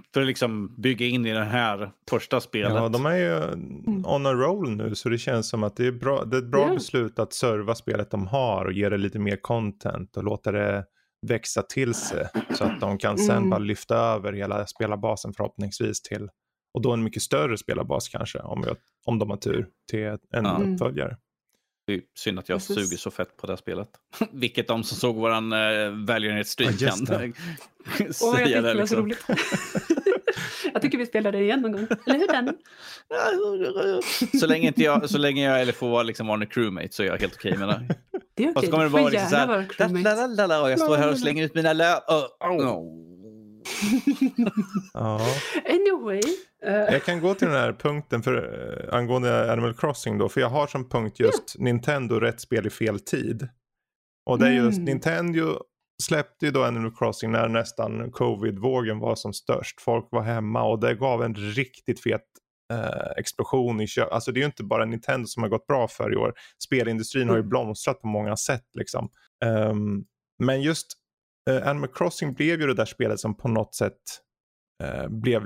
för att liksom bygga in i det här första spelet. Ja, de är ju mm. on a roll nu så det känns som att det är, bra, det är ett bra yeah. beslut att serva spelet de har och ge det lite mer content och låta det växa till sig så att de kan sen mm. bara lyfta över hela spelarbasen förhoppningsvis till och då en mycket större spelarbas kanske om, jag, om de har tur till en ja. uppföljare. Det är synd att jag Precis. suger så fett på det här spelet. Vilket de som såg våran uh, välgörenhetsstream ja, kan säga. Åh, jag det, liksom. så roligt. jag tycker vi spelar det igen någon gång. Eller hur Danny? så länge, inte jag, så länge jag eller får vara liksom Arne crewmate så är jag helt okej med det. Det är okej, okay. Och så kommer det vara liksom såhär, och jag står här och slänger ut mina lö... Oh, oh. Ja. Anyway. Uh. Jag kan gå till den här punkten för, uh, angående Animal Crossing då. För jag har som punkt just yeah. Nintendo rätt spel i fel tid. Och det är just mm. Nintendo släppte ju då Animal Crossing när nästan covid-vågen var som störst. Folk var hemma och det gav en riktigt fet eh, explosion i köp. Alltså det är ju inte bara Nintendo som har gått bra för i år. Spelindustrin mm. har ju mm. blomstrat på många sätt liksom. Um, men just eh, Animal Crossing blev ju det där spelet som på något sätt eh, blev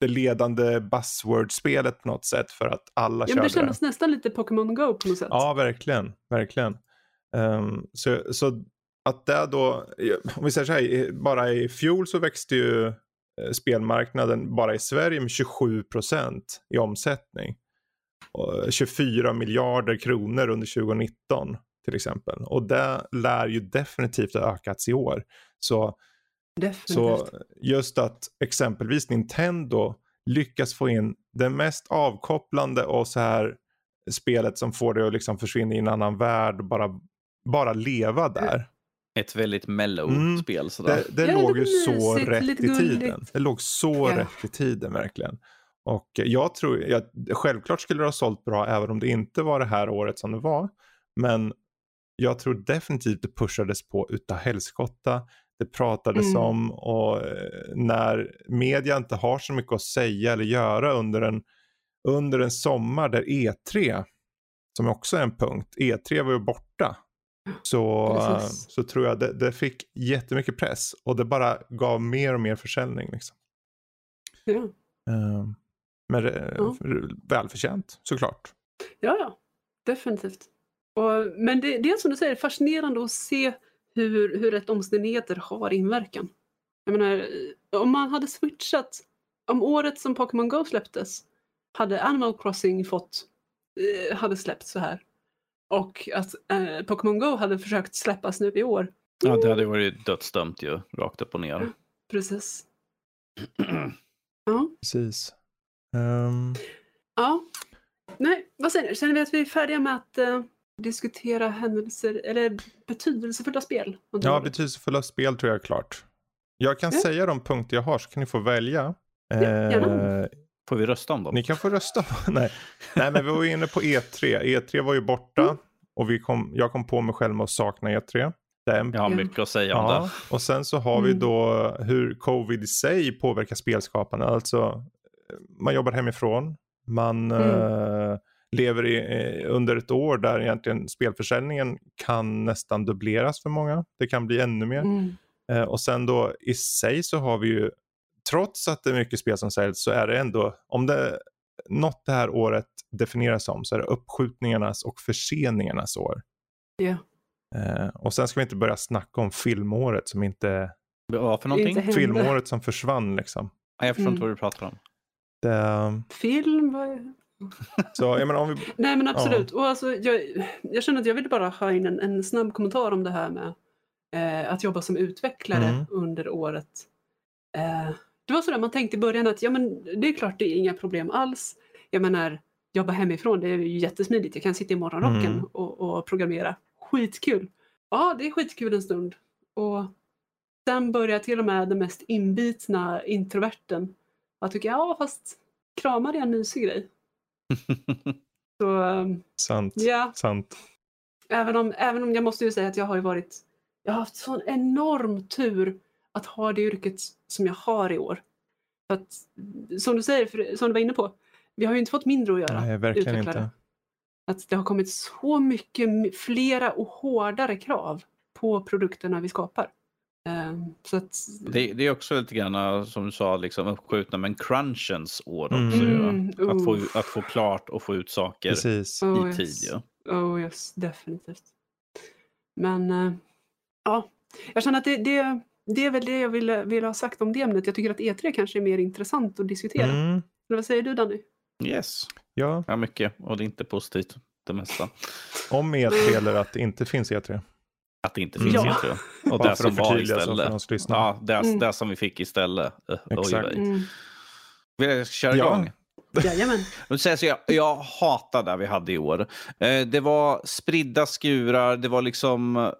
det ledande buzzword-spelet på något sätt för att alla ja, körde det. kändes nästan lite Pokémon Go på något sätt. Ja, verkligen. verkligen. Um, så, så att det då, om vi säger så här, bara i fjol så växte ju eh, spelmarknaden bara i Sverige med 27 procent i omsättning. Och 24 miljarder kronor under 2019 till exempel. Och det lär ju definitivt ha ökats i år. Så, så just att exempelvis Nintendo lyckas få in det mest avkopplande och så här spelet som får det att liksom försvinna i en annan värld och bara, bara leva där. Ett väldigt mellow mm. spel. Sådär. Det, det ja, låg ju så rätt i tiden. Det låg så ja. rätt i tiden verkligen. Och jag tror, jag, självklart skulle det ha sålt bra även om det inte var det här året som det var. Men jag tror definitivt det pushades på utav helskotta. Det pratades mm. om och eh, när media inte har så mycket att säga eller göra under en, under en sommar där E3, som också är en punkt, E3 var ju borta. Så, så tror jag det, det fick jättemycket press och det bara gav mer och mer försäljning. Liksom. Ja. Uh, men ja. välförtjänt såklart. Ja, ja. Definitivt. Och, men det, det är som du säger fascinerande att se hur, hur rätt omständigheter har inverkan. Jag menar, om man hade switchat, om året som Pokémon Go släpptes hade Animal Crossing fått, eh, hade släppts så här och att eh, Pokémon Go hade försökt släppas nu i år. Ja, det hade varit dödsdömt ju, rakt upp och ner. Precis. ja. Precis. Um... Ja. Nej, vad säger ni? Känner vi att vi är färdiga med att uh, diskutera händelser eller betydelsefulla spel? Ja, betydelsefulla spel tror jag är klart. Jag kan ja. säga de punkter jag har så kan ni få välja. Ja. Eh, får vi rösta om dem? Ni kan få rösta. Nej. Nej, men vi var inne på E3. E3 var ju borta mm. och vi kom, jag kom på mig själv med att sakna E3. Den. Jag har mycket att säga om det. Och sen så har vi mm. då hur covid i sig påverkar spelskaparna. Alltså man jobbar hemifrån. Man mm. uh, lever i, eh, under ett år där egentligen spelförsäljningen kan nästan dubbleras för många. Det kan bli ännu mer. Mm. Uh, och sen då i sig så har vi ju, trots att det är mycket spel som säljs så är det ändå, om det något det här året definieras som så är det uppskjutningarnas och förseningarnas år. Yeah. Uh, och sen ska vi inte börja snacka om filmåret som inte... Vad för någonting? Inte filmåret som försvann liksom. Jag förstår inte mm. vad du pratar om. Det... Film? Så, jag menar, om vi... Nej men absolut. Ja. Och alltså, jag, jag känner att jag vill bara ha in en, en snabb kommentar om det här med eh, att jobba som utvecklare mm. under året. Eh, det var sådär man tänkte i början att ja, men det är klart det är inga problem alls. Jag menar, jobba hemifrån det är ju jättesmidigt. Jag kan sitta i morgonrocken mm. och, och programmera. Skitkul! Ja, det är skitkul en stund. Och sen börjar till och med den mest inbitna introverten jag tycker, ja fast kramar är en mysig grej. Så, ehm, sant. Ja. Sant. Även om, även om jag måste ju säga att jag har varit, jag har haft sån enorm tur att ha det yrket som jag har i år. För att, som du säger, för, som du var inne på, vi har ju inte fått mindre att göra. Nej, verkligen utvecklare. inte. Att det har kommit så mycket flera och hårdare krav på produkterna vi skapar. Ehm, så att... det, det, är också lite grann äh, som du sa, liksom uppskjutna men crunchens år också. Mm. Ja. Att, få, att få klart och få ut saker Precis. i oh, tid. Ja. Oh yes, definitivt. Men uh, ja, jag känner att det, det, det är väl det jag ville, ville ha sagt om det ämnet. Jag tycker att E3 kanske är mer intressant att diskutera. Mm. vad säger du Danny? Yes, ja. ja mycket och det är inte positivt det mesta. Om E3 eller att det inte finns E3? Att det inte finns ja. E3. Och det som var istället. Ja, det, mm. det som vi fick istället. Uh, Exakt. Mm. Vill jag köra ja. igång? Jajamän. jag, jag hatar det vi hade i år. Eh, det var spridda skurar, det var liksom...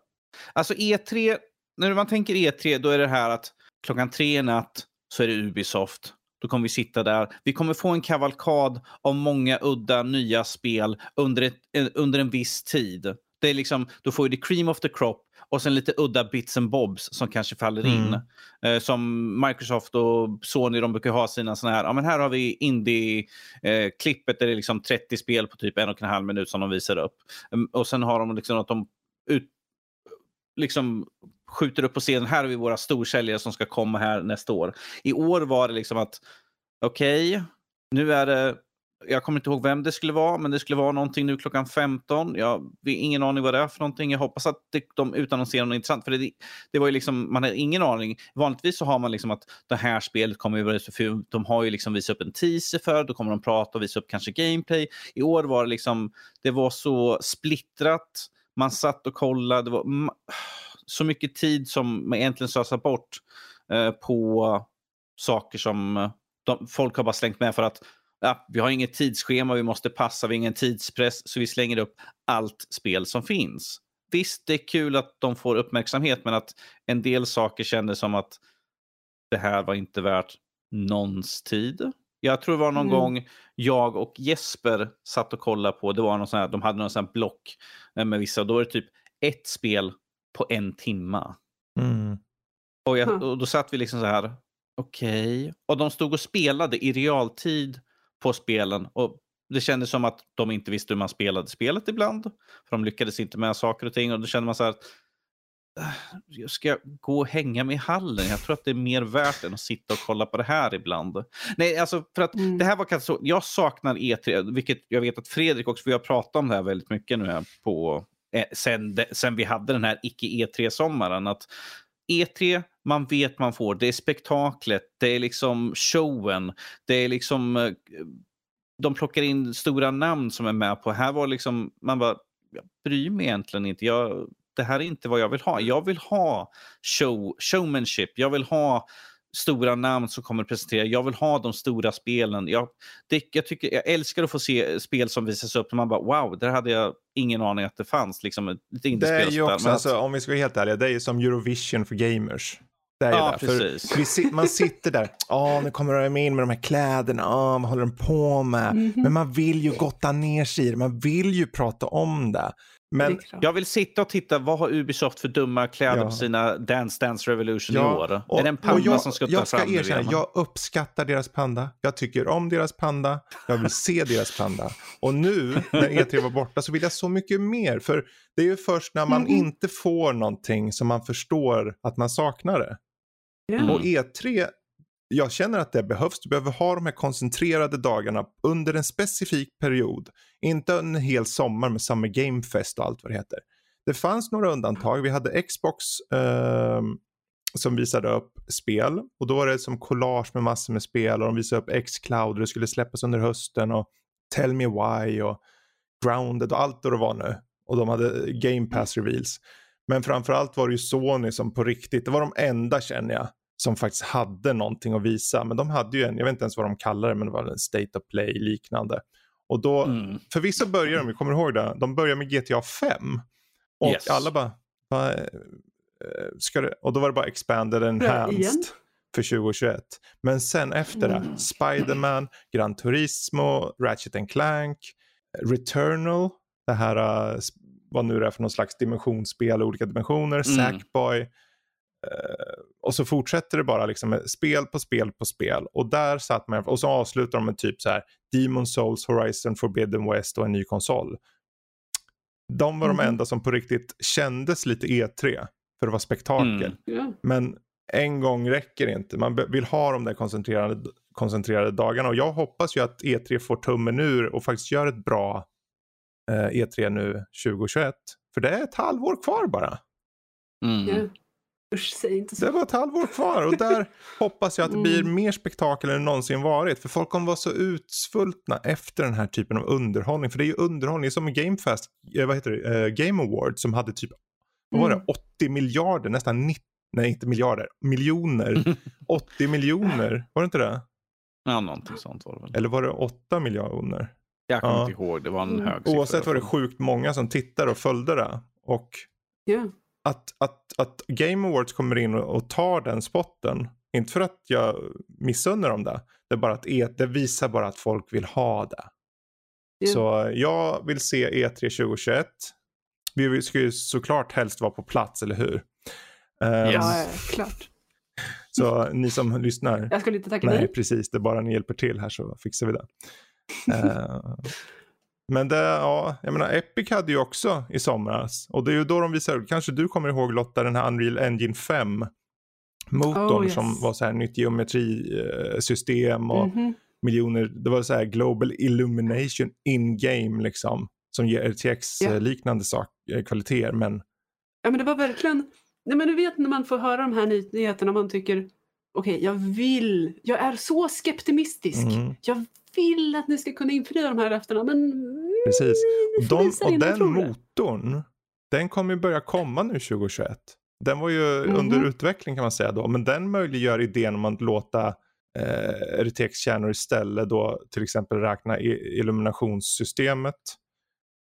Alltså E3, när man tänker E3 då är det här att klockan tre i natt så är det Ubisoft. Då kommer vi sitta där. Vi kommer få en kavalkad av många udda nya spel under, ett, under en viss tid. Det är liksom, då får du the cream of the crop och sen lite udda bits and bobs som kanske faller mm. in. Eh, som Microsoft och Sony de brukar ha sina sådana här, ja men här har vi indie-klippet eh, där det är liksom 30 spel på typ en och en halv minut som de visar upp. Um, och sen har de liksom att de ut, liksom skjuter upp på scenen, här har vi våra storsäljare som ska komma här nästa år. I år var det liksom att okej, okay, nu är det jag kommer inte ihåg vem det skulle vara, men det skulle vara någonting nu klockan 15. Jag har ingen aning vad det är för någonting. Jag hoppas att det, de utannonserar något intressant. För det, det var ju liksom, man har ingen aning. Vanligtvis så har man liksom att det här spelet kommer ju för de har ju liksom visat upp en teaser för, då kommer de prata och visa upp kanske gameplay. I år var det liksom, det var så splittrat. Man satt och kollade. Det var så mycket tid som man egentligen slösar bort eh, på saker som eh, de, folk har bara slängt med för att ja, vi har inget tidsschema, vi måste passa, vi har ingen tidspress, så vi slänger upp allt spel som finns. Visst, det är kul att de får uppmärksamhet, men att en del saker kändes som att det här var inte värt någons tid. Jag tror det var någon mm. gång jag och Jesper satt och kollade på, det var någon sån här, de hade någon sån här block eh, med vissa, och då var det typ ett spel på en timma. Mm. Och, jag, och, då satt vi liksom så här, okej. Okay. Och de stod och spelade i realtid på spelen. Och det kändes som att de inte visste hur man spelade spelet ibland. För de lyckades inte med saker och ting. Och då kände man så här att jag ska gå och hänga mig i hallen. Jag tror att det är mer värt än att sitta och kolla på det här ibland. Nej, alltså för att mm. det här var katastrof. Jag saknar E3, vilket jag vet att Fredrik också, vi har pratat om det här väldigt mycket nu här på, eh, sen, sen vi hade den här icke E3-sommaren. Att E3, man vet man får. Det är spektaklet, det är liksom showen, det är liksom... Eh, de plockar in stora namn som är med på. Här var liksom, man bara, jag bryr mig egentligen inte. Jag, det här är inte vad jag vill ha. Jag vill ha show, showmanship. Jag vill ha stora namn som kommer att presentera. Jag vill ha de stora spelen. Jag, det, jag, tycker, jag älskar att få se spel som visas upp. Man bara wow, där hade jag ingen aning att det fanns. Liksom, det är ju också, alltså, om vi ska vara helt ärliga, det är ju som Eurovision för gamers. Det är ja, det. Precis. Vi, man sitter där, oh, nu kommer de in med de här kläderna, oh, vad håller de på med? Mm -hmm. Men man vill ju gotta ner sig i det, man vill ju prata om det. Men, jag vill sitta och titta, vad har Ubisoft för dumma kläder ja. på sina Dance Dance Revolution ja. i år? Och, är det en panda jag, som ska ta jag ska fram erkänna, Jag uppskattar deras panda. Jag tycker om deras panda. Jag vill se deras panda. Och nu när E3 var borta så vill jag så mycket mer. För det är ju först när man mm. inte får någonting som man förstår att man saknar det. Mm. Och E3 jag känner att det behövs. Du behöver ha de här koncentrerade dagarna under en specifik period. Inte en hel sommar med Summer Game Fest och allt vad det heter. Det fanns några undantag. Vi hade Xbox eh, som visade upp spel och då var det som collage med massor med spel och de visade upp X-Cloud och det skulle släppas under hösten och Tell Me Why och Grounded och allt vad det var nu. Och de hade Game Pass reveals. Men framförallt var det ju Sony som på riktigt, det var de enda känner jag, som faktiskt hade någonting att visa. Men de hade ju en, jag vet inte ens vad de kallar det, men det var en State of Play liknande. Och då, mm. för vissa börjar de, vi kommer ihåg det, de börjar med GTA 5. Och yes. alla bara, va, eh, ska det, och då var det bara expanded enhanced för 2021. Men sen efter det, mm. Spiderman, Gran Turismo, Ratchet and Clank, Returnal, det här, uh, vad nu det är för någon slags dimensionsspel, olika dimensioner, mm. Sackboy, Eh, och så fortsätter det bara liksom med spel på spel på spel. Och där satt man, och så avslutar de med typ så här Demon Souls, Horizon Forbidden West och en ny konsol. De var mm. de mhm. enda som på riktigt kändes lite E3. För det var spektakel. Mm. Men en gång räcker inte. Man vill ha de där koncentrerade, koncentrerade dagarna. Och jag hoppas ju att E3 får tummen ur och faktiskt gör ett bra eh, E3 nu 2021. För det är ett halvår kvar bara. Mm. Usch, säg inte så. Det var ett halvår kvar och där hoppas jag att det blir mm. mer spektakel än någonsin varit. För folk kommer vara så utsvultna efter den här typen av underhållning. För det är ju underhållning som Gamefest, eh, vad heter det, uh, Game Award som hade typ, vad var det, 80 mm. miljarder, nästan 90, nej inte miljarder, miljoner. 80 miljoner, var det inte det? Ja, någonting sånt var det väl. Eller var det 8 miljoner? Jag kommer ja. inte ihåg, det var en hög siffra. Oavsett var det sjukt många som tittade och följde det. Och yeah att, att, att Game Awards kommer in och, och tar den spotten. Inte för att jag missunnar dem det. Det, är bara att e, det visar bara att folk vill ha det. Yeah. Så jag vill se E3 2021. Vi ska ju såklart helst vara på plats, eller hur? Um, ja, klart. Så ni som lyssnar. Jag skulle inte tacka nej. Nej, precis. Det är bara ni hjälper till här så fixar vi det. uh, Men det, ja, jag menar Epic hade ju också i somras. Och det är ju då de visar, kanske du kommer ihåg Lotta, den här Unreal Engine 5 motorn oh, yes. som var så här nytt geometrisystem och mm -hmm. miljoner, det var så här global illumination in game liksom. Som ger RTX-liknande eh, kvaliteter men... Ja men det var verkligen, nej men du vet när man får höra de här nyheterna man tycker okej okay, jag vill, jag är så skeptimistisk. Mm. Jag vill att ni ska kunna infria de här löftena men Precis. De, och den motorn, den kommer ju börja komma nu 2021. Den var ju mm -hmm. under utveckling kan man säga då, men den möjliggör idén om att låta eh, RTX-kärnor istället då till exempel räkna illuminationssystemet.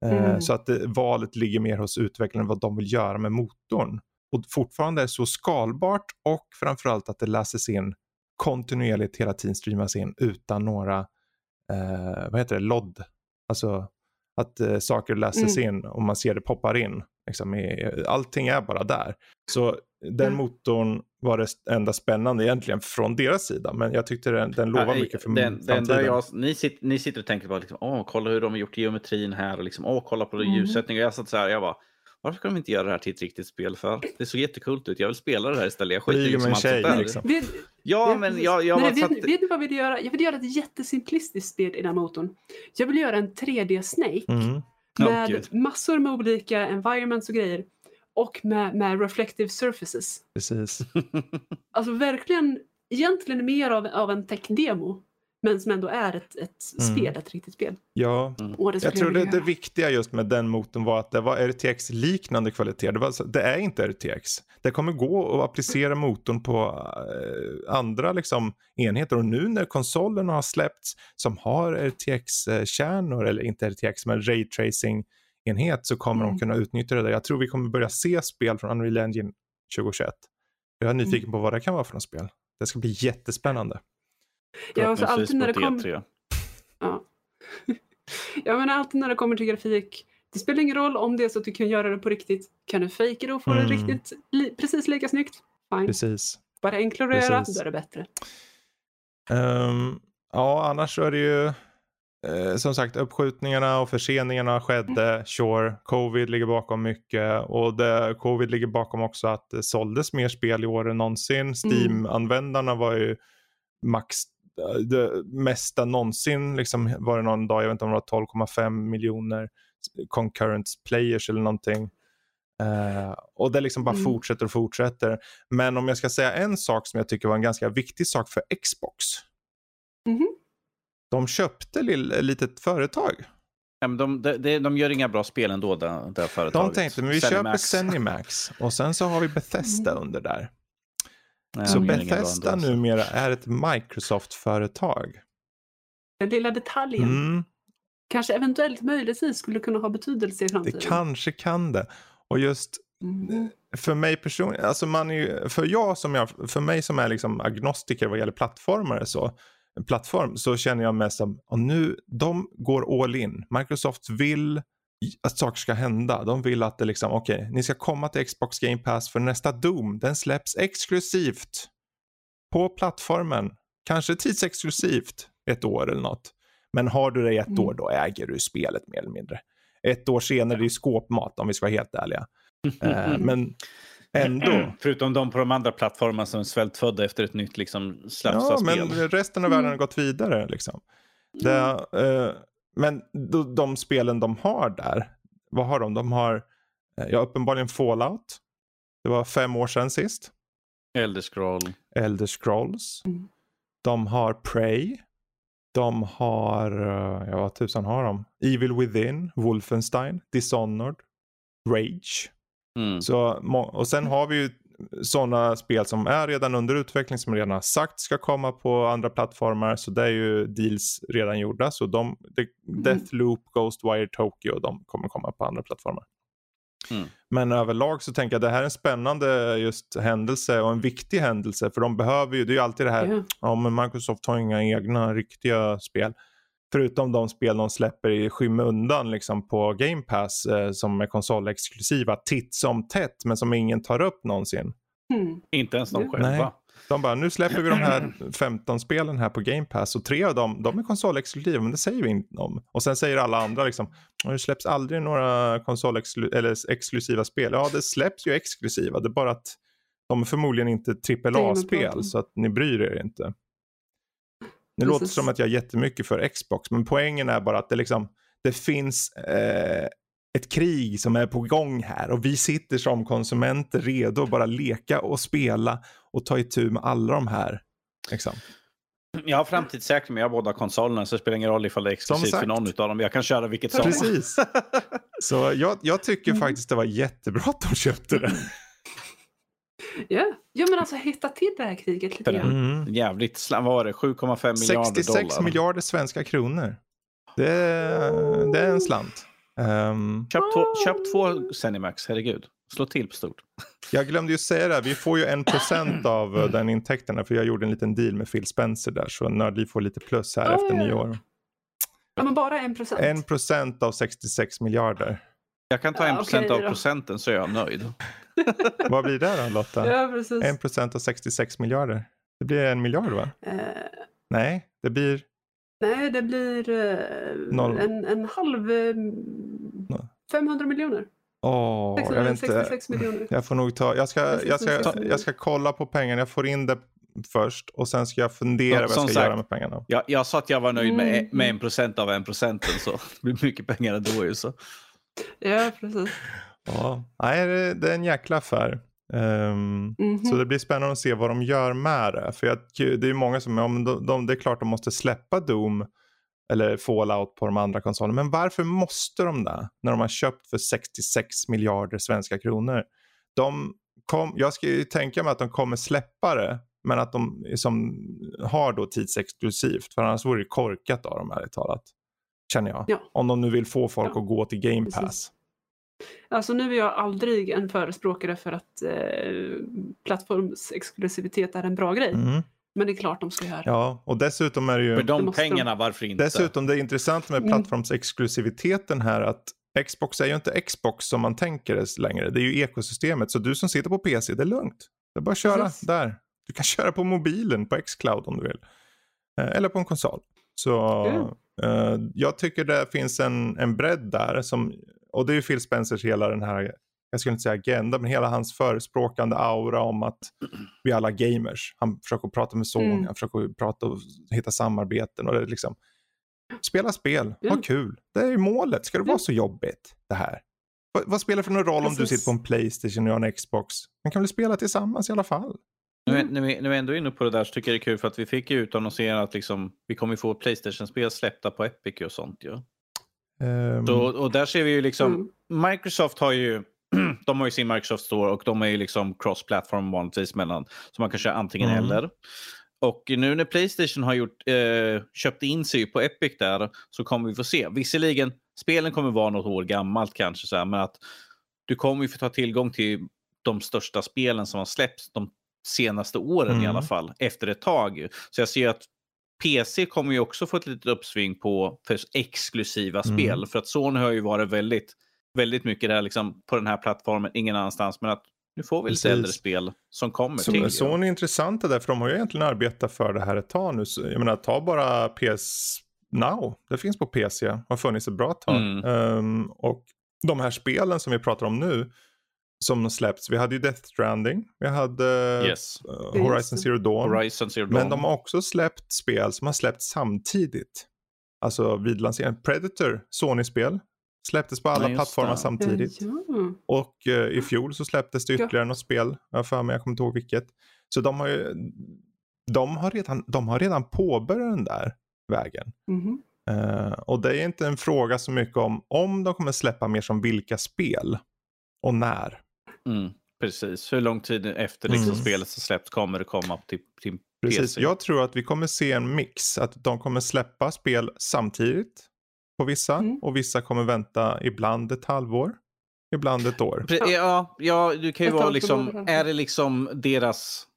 Eh, mm. Så att det, valet ligger mer hos utvecklaren vad de vill göra med motorn. Och fortfarande är så skalbart och framförallt att det läses in kontinuerligt hela tiden streamas in utan några eh, vad heter det, LOD. Alltså att eh, saker läses mm. in och man ser det poppar in. Liksom, i, allting är bara där. Så den mm. motorn var det enda spännande egentligen från deras sida. Men jag tyckte den, den lovar ja, mycket för den, framtiden. Den jag, ni, sitter, ni sitter och tänker på liksom, åh, kolla hur de har gjort geometrin här och liksom, åh, kolla på mm. ljussättning. Och jag satt så här, jag bara, varför kan de inte göra det här till ett riktigt spel för? Det såg jättekult ut. Jag vill spela det här istället. Jag skiter liksom allt tjej, där. Liksom. Vet, ja, men jag, jag Nej, vet, vet, du vad jag vill göra? Jag vill göra ett jättesimplistiskt spel i den motorn. Jag vill göra en 3D Snake. Mm. Med oh, massor med olika environments och grejer. Och med, med reflective surfaces. Precis. alltså verkligen, egentligen mer av, av en tech-demo. Men som ändå är ett, ett mm. spel, ett riktigt spel. Ja, mm. jag tror det, det viktiga just med den motorn var att det var RTX-liknande kvalitet. Det, var, det är inte RTX. Det kommer gå att applicera motorn på äh, andra liksom, enheter och nu när konsolerna har släppts som har RTX-kärnor, eller inte RTX men raytracing enhet så kommer mm. de kunna utnyttja det där. Jag tror vi kommer börja se spel från Unreal Engine 2021. Jag är nyfiken mm. på vad det kan vara för något spel. Det ska bli jättespännande. Ja, alltså alltid när det kommer... Ja. jag menar alltid när det kommer till grafik, det spelar ingen roll om det är så att du kan göra det på riktigt. Kan du fejka det och få mm. det riktigt li precis lika snyggt? Fine. Precis. Bara enklare att göra, då är det bättre. Um, ja, annars så är det ju eh, som sagt uppskjutningarna och förseningarna skedde. Mm. Sure, covid ligger bakom mycket och det, covid ligger bakom också att det såldes mer spel i år än någonsin. Mm. Steam-användarna var ju max det mesta någonsin. Liksom, var det någon dag, jag vet inte om det var 12,5 miljoner concurrent players eller någonting. Uh, och det liksom bara mm. fortsätter och fortsätter. Men om jag ska säga en sak som jag tycker var en ganska viktig sak för Xbox. Mm. De köpte ett litet företag. Ja, men de, de, de gör inga bra spel ändå, det, det företaget. De tänkte, men vi Zenimax. köper Zenimax och sen så har vi Bethesda mm. under där. Nej, så Bethesda numera är ett Microsoft-företag. Den lilla detaljen. Mm. Kanske eventuellt möjligtvis skulle kunna ha betydelse i framtiden. Det kanske kan det. Och just mm. för mig personligen, alltså man är ju, för, jag som jag, för mig som är liksom agnostiker vad gäller plattformar så, plattform så känner jag mest som, och nu, de går all in. Microsoft vill att saker ska hända. De vill att det liksom, okej, okay, ni ska komma till Xbox Game Pass för nästa Doom, den släpps exklusivt på plattformen. Kanske tidsexklusivt ett år eller något. Men har du det i ett mm. år, då äger du spelet mer eller mindre. Ett år senare, det är skåpmat om vi ska vara helt ärliga. uh, men ändå. Förutom de på de andra plattformarna som är svältfödda efter ett nytt liksom, Ja, men resten av världen har mm. gått vidare. Liksom. Det, uh, men de, de, spelen de har där, vad har de? De har eh, ja, uppenbarligen Fallout. Det var fem år sedan sist. Elder Scroll. Elder Scrolls. Mm. De har Prey. De har, eh, ja vad tusan har de? Evil Within, Wolfenstein, Dishonored, Rage. Mm. Så, och sen har vi ju sådana spel som är redan under utveckling som redan har sagt ska komma på andra plattformar. Så det är ju deals redan gjorda. Så de, de mm. Deathloop, Ghostwire Tokyo, de kommer komma på andra plattformar. Mm. Men överlag så tänker jag att det här är en spännande just händelse och en viktig händelse. För de behöver ju, det är ju alltid det här, mm. ja men Microsoft har inga egna riktiga spel. Förutom de spel de släpper i skymundan liksom på Game Pass eh, som är konsolexklusiva titt som tätt men som ingen tar upp någonsin. Mm. Inte ens de själva. Nej. De bara, nu släpper vi de här 15 spelen här på Game Pass och tre av dem, de är konsolexklusiva men det säger vi inte om. Och sen säger alla andra liksom, det släpps aldrig några konsolexklusiva spel. Ja, det släpps ju exklusiva, det är bara att de är förmodligen inte AAA-spel så att ni bryr er inte. Nu låter det som att jag är jättemycket för Xbox, men poängen är bara att det, liksom, det finns eh, ett krig som är på gång här och vi sitter som konsumenter redo att bara leka och spela och ta itu med alla de här. Liksom. Jag har framtidssäkring med jag båda konsolerna så det spelar ingen roll ifall det är exklusivt för någon av dem. Jag kan köra vilket som. Precis. så jag, jag tycker mm. faktiskt det var jättebra att de köpte det. Ja, ja men alltså hitta till det här kriget lite grann. Mm. Jävligt, vad var det, 7,5 miljarder dollar? 66 miljarder svenska kronor. Det, det är en slant. Um, köp, två, köp två Zenimax, herregud. Slå till på stort. Jag glömde ju säga det, vi får ju en procent av eh, den intäkterna för jag gjorde en liten deal med Phil Spencer där så Nördliv får lite plus här oh, efter ja. nyår. Ja men bara en procent? En procent av 66 miljarder. Jag kan ta en procent okay, av procenten så är jag nöjd. Vad blir det då Lotta? Ja, precis. Procent av 66 miljarder. Det blir en miljard va? Uh, Nej, det blir Nej, det blir eh, en, en halv... Eh, 500 miljoner. Åh, 666 jag vet inte. miljoner. Jag får nog ta, jag ska, jag, ska, jag ska kolla på pengarna, jag får in det först och sen ska jag fundera ja, vad jag ska sagt, göra med pengarna. Jag, jag sa att jag var nöjd med, mm. med en procent av en procenten så det blir mycket pengar ändå ju så. Ja, precis. Ja, nej, det, är en jäkla affär. Um, mm -hmm. Så det blir spännande att se vad de gör med det. För jag, det är många som, ja, de, de, det är klart de måste släppa Doom eller Fallout på de andra konsolerna. Men varför måste de det? När de har köpt för 66 miljarder svenska kronor. De kom, jag ska ju tänka mig att de kommer släppa det. Men att de som har då tidsexklusivt. För annars vore det korkat av dem ärligt talat. Känner jag. Ja. Om de nu vill få folk ja. att gå till Game Pass. Precis. Alltså nu är jag aldrig en förespråkare för att eh, plattformsexklusivitet är en bra grej. Mm. Men det är klart de ska göra. Ja, och dessutom är det ju... För de pengarna, varför inte? Dessutom, det är intressant med mm. plattformsexklusiviteten här att Xbox är ju inte Xbox som man tänker det längre. Det är ju ekosystemet. Så du som sitter på PC, det är lugnt. Det är bara att köra Precis. där. Du kan köra på mobilen, på Xcloud om du vill. Eh, eller på en konsol. Så mm. Uh, jag tycker det finns en, en bredd där som och det är ju Phil Spencers hela den här, jag skulle inte säga agenda, men hela hans förespråkande aura om att vi alla gamers. Han försöker prata med Sony, mm. han försöker prata och hitta samarbeten och det är liksom Spela spel, mm. ha kul. Det är ju målet. Ska det vara så jobbigt det här? Vad spelar det för någon roll Precis. om du sitter på en Playstation och jag en Xbox? Man kan väl spela tillsammans i alla fall? Nu, när, vi, när vi ändå är inne på det där så tycker jag det är kul för att vi fick ju utannonserat att liksom, vi kommer få Playstation-spel släppta på Epic och sånt ju. Ja. Um... Så, och där ser vi ju liksom, mm. Microsoft har ju de har ju sin Microsoft Store och de är ju liksom cross-platform vanligtvis mellan. Så man kan köra antingen mm. eller. Och nu när Playstation har gjort, eh, köpt in sig på Epic där så kommer vi få se. Visserligen, spelen kommer vara något år gammalt kanske, så här, men att du kommer ju få ta tillgång till de största spelen som har släppts de senaste åren mm. i alla fall, efter ett tag. Så jag ser att PC kommer ju också få ett litet uppsving på för exklusiva mm. spel. För att Sony har ju varit väldigt, väldigt mycket där liksom, på den här plattformen, ingen annanstans. Men att nu får vi lite äldre spel som kommer så, till. Sony är intressanta där, för de har ju egentligen arbetat för det här ett tag nu. Jag menar, ta bara PS Now. Det finns på PC, har funnits ett bra tag. Mm. Um, och de här spelen som vi pratar om nu, som släppts. Vi hade ju Death Stranding, vi hade yes. uh, Horizon, Zero Dawn. Horizon Zero Dawn. Men de har också släppt spel som har släppts samtidigt. Alltså vid lanseringen. Predator, Sony-spel, släpptes på alla ja, plattformar det. samtidigt. Ja. Och uh, i fjol så släpptes det ytterligare ja. något spel, jag för mig, jag kommer inte ihåg vilket. Så de har ju, de har redan, de har redan påbörjat den där vägen. Mm. Uh, och det är inte en fråga så mycket om om de kommer släppa mer som vilka spel och när. Mm, precis, hur lång tid efter liksom mm. spelet har släppts kommer det komma till, till Precis, PC? jag tror att vi kommer se en mix. Att de kommer släppa spel samtidigt på vissa mm. och vissa kommer vänta ibland ett halvår. Ibland ett år. Ja, ja du kan ju vara liksom, är det liksom deras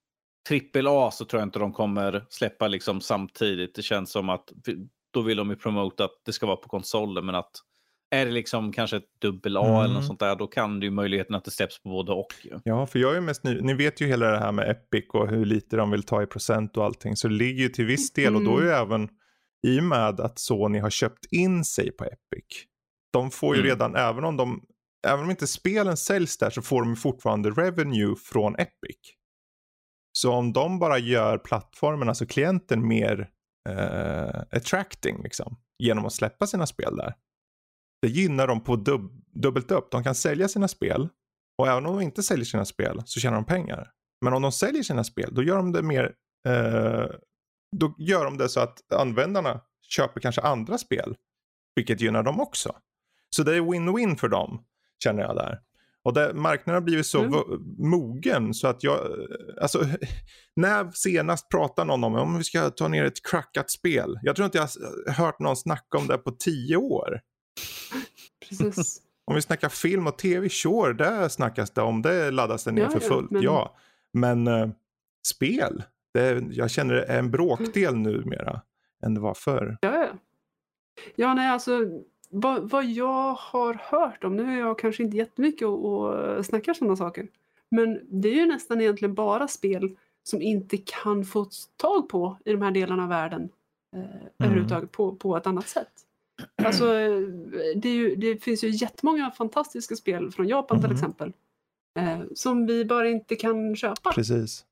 trippel A så tror jag inte de kommer släppa liksom samtidigt. Det känns som att då vill de ju promota att det ska vara på konsolen men att är det liksom kanske ett dubbel A mm. eller något mm. sånt där, då kan det ju möjligheten att det släpps på både och. Ju. Ja, för jag är mest ny. Ni vet ju hela det här med Epic och hur lite de vill ta i procent och allting. Så det ligger ju till viss del och då är ju mm. även i och med att Sony har köpt in sig på Epic. De får ju mm. redan, även om de, även om inte spelen säljs där så får de fortfarande revenue från Epic. Så om de bara gör plattformen, alltså klienten mer eh, attracting liksom, genom att släppa sina spel där. Det gynnar dem på dub dubbelt upp. De kan sälja sina spel och även om de inte säljer sina spel så tjänar de pengar. Men om de säljer sina spel då gör de det mer eh, då gör de det så att användarna köper kanske andra spel. Vilket gynnar dem också. Så det är win-win för dem känner jag där. Och det, marknaden har blivit så mm. mogen så att jag, alltså när senast pratar någon om om vi ska ta ner ett crackat spel. Jag tror inte jag har hört någon snacka om det på tio år. Precis. om vi snackar film och tv, sure, där snackas det om. Det laddas det ner ja, för fullt. Men, ja. men uh, spel, det, jag känner det är en bråkdel numera än det var förr. Ja, ja. Ja, nej alltså vad, vad jag har hört om, nu är jag kanske inte jättemycket och, och snackar sådana saker, men det är ju nästan egentligen bara spel som inte kan få tag på i de här delarna av världen eh, mm. överhuvudtaget på, på ett annat sätt. Alltså, det, ju, det, finns ju jättemånga fantastiska spel från Japan mm. till exempel. Eh, som vi bara inte kan köpa. Precis.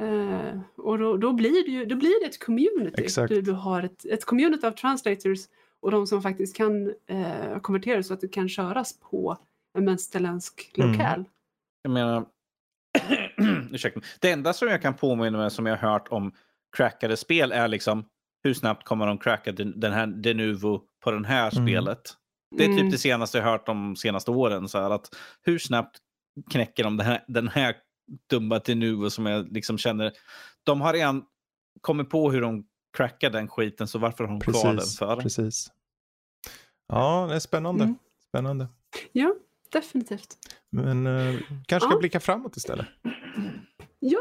Eh, och då, då, blir det ju då blir det ett community. Exakt. Du, du har ett, ett community av translators och de som faktiskt kan eh, konvertera så att det kan köras på en västerländsk mm. lokal. Mm. Jag menar, ursäkta, det enda som jag kan påminna mig som jag har hört om crackade spel är liksom hur snabbt kommer de cracka den här Denuvo på det här mm. spelet? Det är typ mm. det senaste jag hört de senaste åren. Så här, att hur snabbt knäcker de den här, den här dumma Denuvo som jag liksom känner. De har redan kommit på hur de crackar den skiten så varför har de precis, kvar den för? Precis. Ja, det är spännande. Mm. Spännande. Ja, definitivt. Men uh, kanske ska ja. blicka framåt istället. Ja,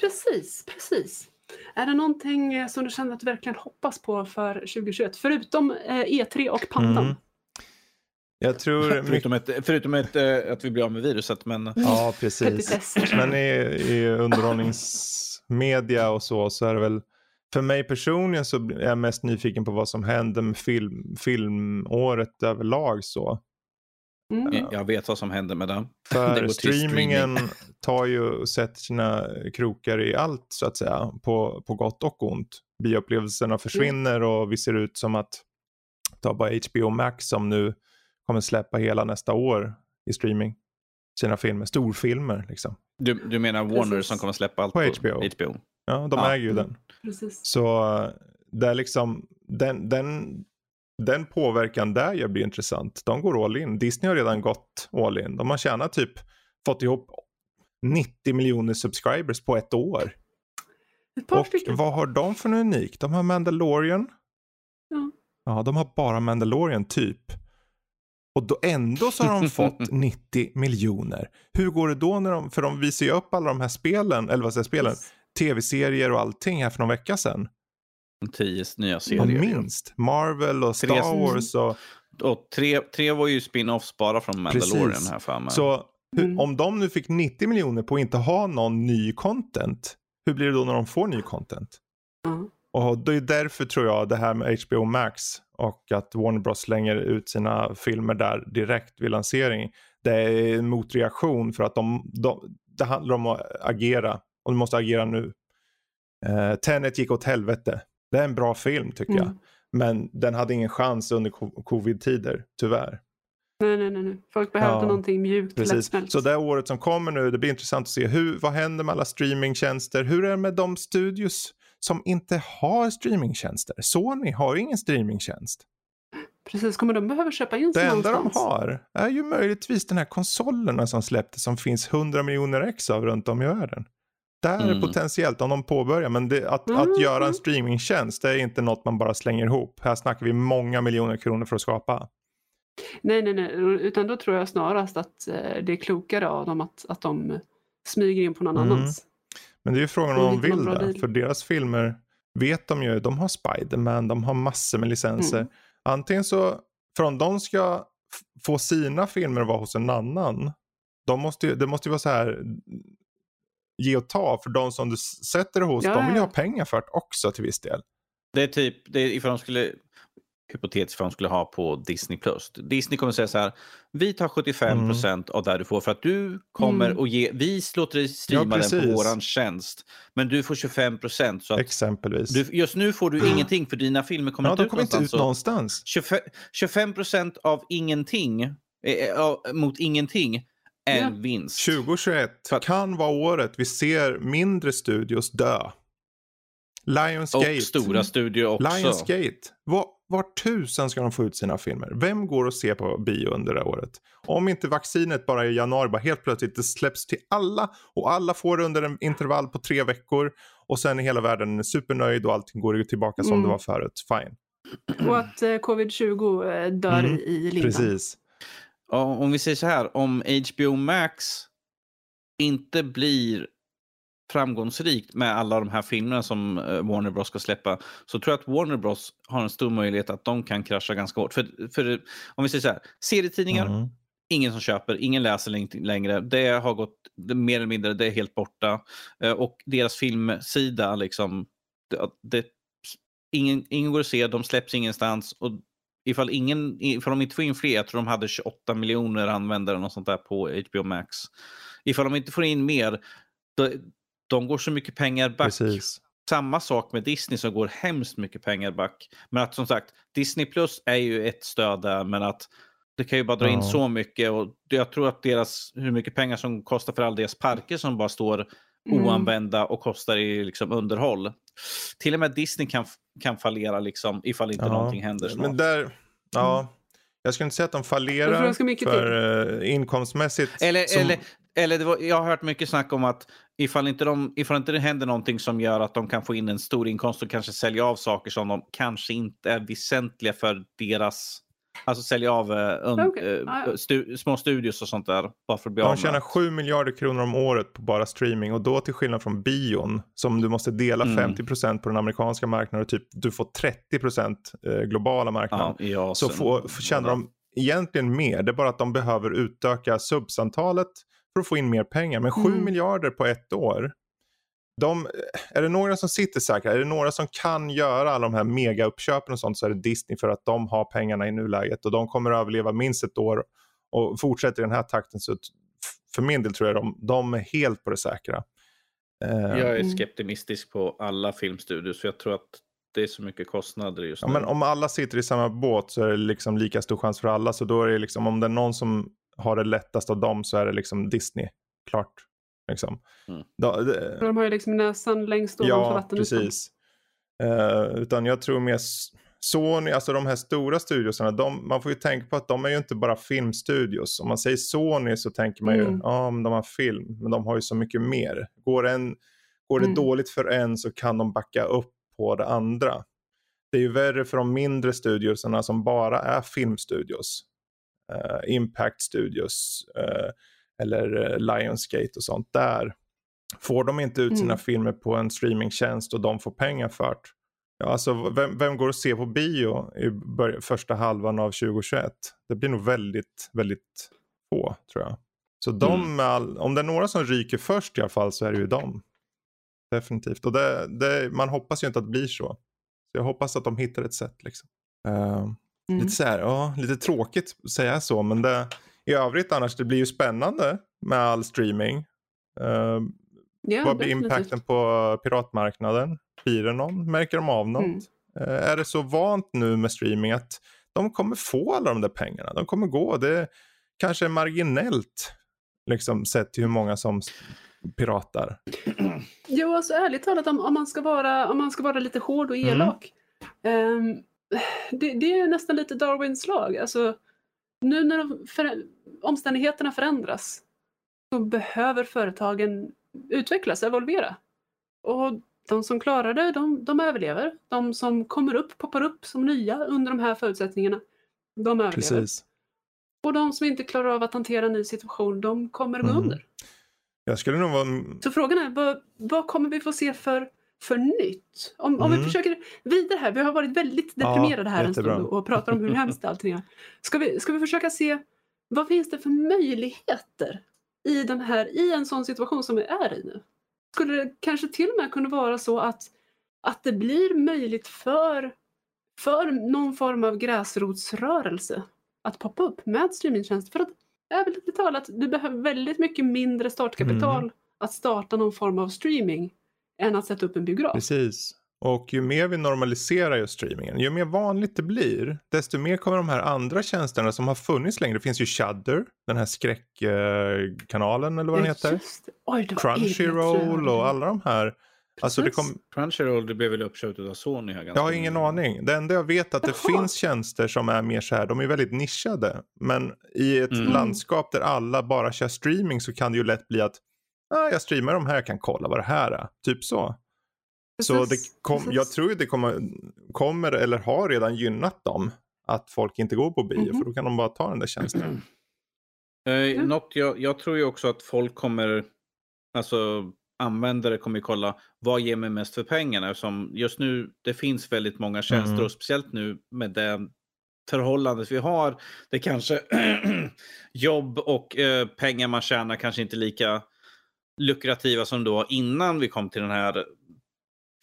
precis, precis. Är det någonting eh, som du känner att du verkligen hoppas på för 2021? Förutom eh, E3 och pandan? Mm. Jag tror... förutom ett, förutom ett, äh, att vi blir av med viruset. Men... Ja, precis. men i, i underhållningsmedia och så, så är det väl för mig personligen så är jag mest nyfiken på vad som händer med film, filmåret överlag. så. Mm. Jag vet vad som händer med det. För det streamingen streaming. tar ju och sätter sina krokar i allt så att säga. På, på gott och ont. Bioupplevelserna försvinner mm. och vi ser ut som att ta bara HBO Max som nu kommer släppa hela nästa år i streaming. Sina filmer, storfilmer liksom. Du, du menar Warner Precis. som kommer släppa allt på, på HBO? HBO. Ja, de ja. äger ju mm. den. Precis. Så det är liksom, den, den, den påverkan där jag blir intressant. De går all in. Disney har redan gått all in. De har tjänat typ, fått ihop 90 miljoner subscribers på ett år. Ett och stycken. vad har de för något unikt? De har Mandalorian. Ja. Ja, de har bara Mandalorian typ. Och då ändå så har de fått 90 miljoner. Hur går det då när de, för de visar ju upp alla de här spelen, eller vad säger spelen, tv-serier och allting här för någon vecka sedan. Tio nya serier. minst. Marvel och Star tre, Wars. Och, och tre, tre var ju spin-offs bara från Mandalorian Precis. här för mig. Så hur, mm. om de nu fick 90 miljoner på att inte ha någon ny content, hur blir det då när de får ny content? Mm. Och det är därför tror jag det här med HBO Max och att Warner Bros slänger ut sina filmer där direkt vid lansering. Det är en motreaktion för att de, de, det handlar om att agera och du måste agera nu. Uh, Tenet gick åt helvete. Det är en bra film tycker mm. jag. Men den hade ingen chans under covid-tider, tyvärr. Nej, nej, nej. Folk behövde ja, någonting mjukt, precis. Så det året som kommer nu, det blir intressant att se hur, vad händer med alla streamingtjänster? Hur är det med de studios som inte har streamingtjänster? Sony har ingen streamingtjänst. Precis, kommer de behöva köpa in sig Det enda de har är ju möjligtvis den här konsolerna som släpptes som finns 100 miljoner ex av runt om i världen. Där mm. potentiellt om de påbörjar. Men det, att, mm. att göra en streamingtjänst det är inte något man bara slänger ihop. Här snackar vi många miljoner kronor för att skapa. Nej, nej, nej. Utan då tror jag snarast att eh, det är klokare av dem att, att de smyger in på någon mm. annans. Men det är ju frågan om de vill det. För deras filmer vet de ju. De har Spiderman, de har massor med licenser. Mm. Antingen så, för om de ska få sina filmer att vara hos en annan. De måste, det måste ju vara så här ge och ta. För de som du sätter det hos, ja, de vill ju ha pengar för det också till viss del. Det är typ, det är ifall de skulle, hypotetiskt vad de skulle ha på Disney+. Disney kommer säga så här, vi tar 75 Mm. procent av det du får för att du kommer Mm. att ge, vi låter dig streama den på våran tjänst, men du får 25 procent. Så att Exempelvis. du, just nu får du ingenting för dina filmer kommer ja, inte ut kommer inte ut någonstans. så någonstans. 25, 25 procent av ingenting, av- mot ingenting, en Ja. vinst. 2021 För att- kan vara året vi ser mindre studios dö. Lionsgate. Och stora studio också. Lionsgate. Var, var tusan ska de få ut sina filmer? Vem går och ser på bio under det här året? Om inte vaccinet bara i januari bara helt plötsligt det släpps till alla och alla får det under en intervall på tre veckor och sen är hela världen supernöjd och allting går tillbaka som Mm. det var förut. Fine. Och att eh, covid-20 eh, dör Mm, i, i lindan. Precis. Om vi säger så här, om HBO Max inte blir framgångsrikt med alla de här filmerna som eh, Warner Bros ska släppa så tror jag att Warner Bros har en stor möjlighet att de kan krascha ganska hårt. För, för om vi säger så här, serietidningar, Mm. ingen som köper, ingen läser läng- längre. Det har gått mer eller mindre, det är helt borta. Eh, och deras filmsida, liksom, det, det, ingen, ingen går att se, de släpps ingenstans. Och ifall, ingen, ifall de inte får in fler, jag tror de hade 28 miljoner användare och sånt där på HBO Max. Ifall de inte får in mer, då, de går så mycket pengar back. Precis. Samma sak med Disney som går hemskt mycket pengar back. Men att som sagt, Disney Plus är ju ett stöd där, men att det kan ju bara dra in Ja. så mycket. Och jag tror att deras, hur mycket pengar som kostar för alla deras parker som bara står Mm. oanvända och kostar i liksom underhåll. Till och med Disney kan, kan fallera liksom, ifall inte Ja, någonting händer snart. Men där, ja. Jag skulle inte säga att de fallerar för eh, inkomstmässigt. Eller, som- eller, eller det var, jag har hört mycket snack om att ifall inte, de, ifall inte det händer någonting som gör att de kan få in en stor inkomst och kanske sälja av saker som de kanske inte är väsentliga för deras... Alltså sälja av eh, ja, ja. stu, små studios och sånt där. Bara för att bli De tjänar 7 miljarder kronor om året på bara streaming och då till skillnad från bion som du måste dela Mm. 50% på den amerikanska marknaden och typ du får 30% eh, globala marknaden. ja, Asien. så får, får- tjänar de egentligen mer. Det är bara att de behöver utöka subsantalet för att få in mer pengar. Men 7 Mm. miljarder på ett år. De, är det några som sitter säkra? Är det några som kan göra alla de här megauppköpen och sånt så är det Disney för att de har pengarna i nuläget och de kommer att överleva minst ett år och fortsätter i den här takten så för min del tror jag de, de är helt på det säkra. Eh, Jag är Mm. skeptimistisk på alla filmstudios för jag tror att det är så mycket kostnader just Ja, nu. men om alla sitter i samma båt så är det liksom lika stor chans för alla. Så då är det liksom, om det är någon som har det lättast av dem så är det liksom Disney. Klart. Liksom. Mm. Då, det, De har ju liksom näsan längst ovanför ja, vattenytan. precis. Eh, utan jag tror mer Sony, alltså de här stora studiosarna, de, man får ju tänka på att de är ju inte bara filmstudios. Om man säger Sony så tänker man ju, Mm. ja men de har film, men de har ju så mycket mer. Går, en, går det Mm. dåligt för en så kan de backa upp på det andra. Det är ju värre för de mindre studiosarna som bara är filmstudios. Eh, Impact Studios eh, eller eh, Lionsgate och sånt. Där får de inte ut sina Mm. filmer på en streamingtjänst och de får pengar för det. Ja, alltså, vem, vem går och ser på bio i börj- första halvan av 2021? Det blir nog väldigt, väldigt få tror jag. Så de, Mm. all, om det är några som ryker först i alla fall så är det ju de. Definitivt. Och det, det, man hoppas ju inte att det blir så. Så jag hoppas att de hittar ett sätt. Liksom. Eh, Mm. Lite så här, ja, lite tråkigt att säga så, men det, i övrigt annars, det blir ju spännande med all streaming. Eh, Ja, vad blir definitivt. impacten på piratmarknaden? Blir det någon? Märker de av något? Mm. Eh, är det så vant nu med streaming att de kommer få alla de där pengarna? De kommer gå. Det kanske är marginellt liksom, sett till hur många som piratar. Jo, alltså ärligt talat om, om, man ska vara, om man ska vara lite hård och Mm. elak. ehm, det, det är nästan lite Darwins lag. Alltså, nu när de för, omständigheterna förändras så behöver företagen utvecklas, evolvera. Och de som klarar det, de, de överlever. De som kommer upp, poppar upp som nya under de här förutsättningarna, de överlever. Precis. Och de som inte klarar av att hantera en ny situation, de kommer gå Mm. under. Jag skulle nog vara... Så frågan är, vad, vad kommer vi få se för, för nytt? Om, om vi Mm. försöker vidare här, vi har varit väldigt Ja, deprimerade här en jättebra. stund och pratar om hur hemskt allting är. Ska vi, ska vi försöka se, vad finns det för möjligheter i, den här, i en sån situation som vi är i nu? Skulle det kanske till och med kunna vara så att, att det blir möjligt för för någon form av gräsrotsrörelse att poppa upp med streamingtjänster. För att ärligt talat, du behöver väldigt mycket mindre startkapital Mm. att starta någon form av streaming än att sätta upp en biograf. Precis. Och ju mer vi normaliserar just streamingen, ju mer vanligt det blir, desto mer kommer de här andra tjänsterna som har funnits längre. Det finns ju Shudder, den här skräckkanalen eller vad den heter. Oj, det Crunchyroll och alla de här. Alltså det kom, Crunchyroll det blev väl uppköpt av Sony här jag har ingen nyligen. aning. Det enda jag vet är att det Jaha. finns tjänster som är mer så här, de är väldigt nischade. Men i ett Mm. landskap där alla bara kör streaming så kan det ju lätt bli att ah, jag streamar de här, jag kan kolla vad det här är. Typ så. Så det Precis, kom, precis. jag tror att det kommer, kommer eller har redan gynnat dem. Att folk inte går på bio Mhm. för då kan de bara ta den där tjänsten. Eh, Mm. något jag, jag tror ju också att folk kommer, alltså användare kommer ju kolla vad ger mig mest för pengarna. Som just nu, det finns väldigt många tjänster Mm. och speciellt nu med det förhållandet vi har. Det kanske jobb och eh, pengar man tjänar kanske inte lika lukrativa som då innan vi kom till den här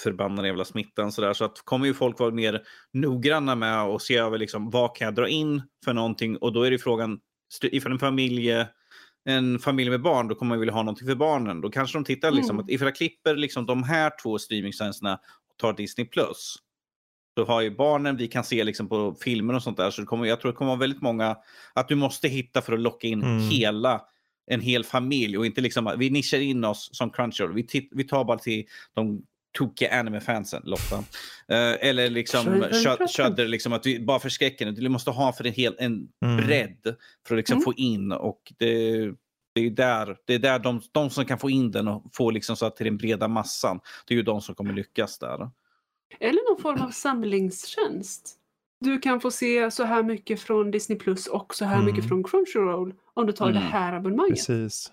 förbannade jävla smittan. Så, där. så att kommer ju folk vara mer noggranna med och se över liksom, vad kan jag dra in för någonting och då är det frågan ifall en familj en familj med barn, då kommer man vilja ha någonting för barnen. Då kanske de tittar liksom Mm. att ifall jag klipper liksom de här två streamingtjänsterna och tar Disney Plus. Då har ju barnen, vi kan se liksom på filmer och sånt där. Så det kommer, jag tror det kommer vara väldigt många, att du måste hitta för att locka in Mm. hela, en hel familj och inte liksom, vi nischar in oss som Crunchyroll. Vi, titt, vi tar bara till de tokiga anime-fansen, Lotta. Eh, eller liksom Shudder, Shud- Shudder. Shudder, liksom att vi bara förskräcker. Du måste ha för en, hel, en Mm. bredd för att liksom Mm. få in och det, det är där, det är där de, de som kan få in den och få liksom så att till den breda massan. Det är ju de som kommer lyckas där. Eller någon form av samlingstjänst. Du kan få se så här mycket från Disney Plus och så här Mm. mycket från Crunchyroll om du tar det Mm. här abonnemanget. Precis.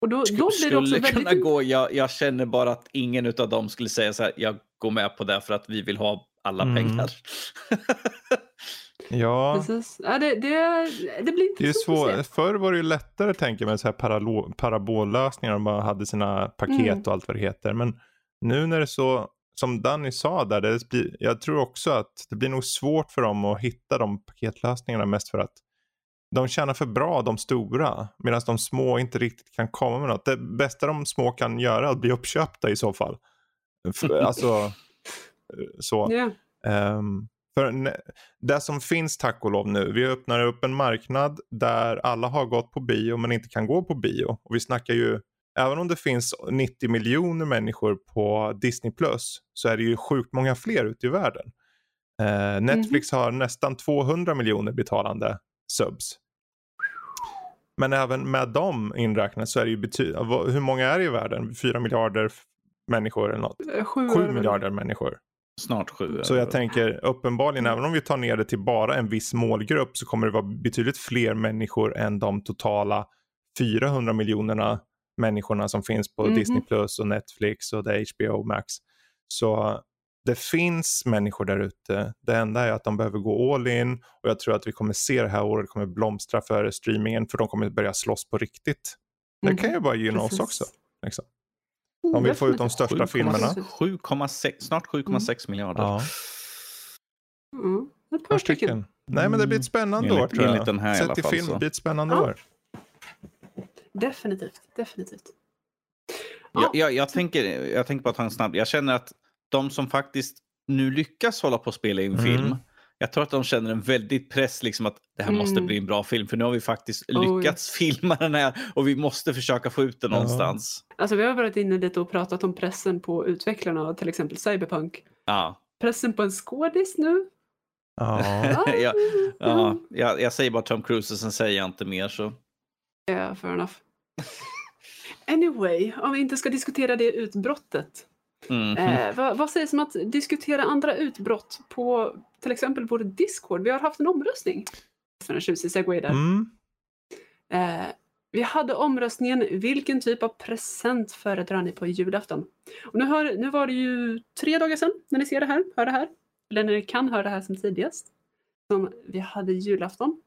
Och då, då blir det också väldigt... kunna gå, jag, jag känner bara att ingen av dem skulle säga så här, jag går med på det för att vi vill ha alla Mm. pengar. Ja, Precis. Ja, det, det, det blir det är svårt. Förr var det ju lättare tänker med så här paralo- parabollösningar. Bara hade sina paket Mm. och allt vad det heter. Men nu när det är så, som Danny sa där, det jag tror också att det blir nog svårt för dem att hitta de paketlösningarna mest för att de tjänar för bra de stora medan de små inte riktigt kan komma med något. Det bästa de små kan göra är att bli uppköpta i så fall. Alltså eh, så. Ja. Ehm, för det som finns tack och lov nu, vi öppnar upp en marknad där alla har gått på bio men inte kan gå på bio. Och vi snackar ju, även om det finns 90 miljoner människor på Disney Plus så är det ju sjukt många fler ute i världen. Eh, Netflix har nästan 200 miljoner betalande subs. Men även med dem inräknat så är det ju betydligt, hur många är det i världen? 4 miljarder människor eller något? Eh, Sju, 7 miljarder människor. Snart sju. Så jag tänker uppenbarligen, även om vi tar ner det till bara en viss målgrupp så kommer det vara betydligt fler människor än de totala 400 miljonerna människorna som finns på Mhm. Disney Plus och Netflix och det HBO Max. Så det finns människor där ute. Det enda är att de behöver gå all in och jag tror att vi kommer se det här året kommer blomstra för streamingen för de kommer börja slåss på riktigt. Det Mhm. kan ju bara gynna oss Precis. också. Liksom. De vill få ut de största filmerna. 7,6 snart 7,6 miljarder. Ja. Mm. Ett Par stycken. Nej men det blir ett spännande Enligt- år tror jag. enligt den här i Sett alla till fall, film, så. det blir ett spännande Ja. år. Definitivt. Definitivt. Jag, Ja. jag, jag, tänker, jag tänker bara ta en snabb. Jag känner att de som faktiskt nu lyckas hålla på att spela in Mm. film. Jag tror att de känner en väldigt press liksom att det här måste Mm. bli en bra film. För nu har vi faktiskt Oh, lyckats filma den här och vi måste försöka få ut den Ja. någonstans. Alltså vi har varit inne lite och pratat om pressen på utvecklarna av till exempel Cyberpunk. Ja. Pressen på en skådis nu? Ja. Ja, ja, jag, jag säger bara Tom Cruise och sen säger jag inte mer. Så. Ja, fair enough. Anyway, om vi inte ska diskutera det utbrottet. Mm. Eh, vad, vad sägs om att diskutera andra utbrott på till exempel vår Discord? Vi har haft en omröstning. För en tjusig segway där. Mm. Eh, vi hade omröstningen vilken typ av present föredrar ni på julafton? Och nu, hör, nu var det ju tre dagar sedan när ni ser det här, hör det här. Eller när ni kan höra det här som tidigast. Som vi hade julafton.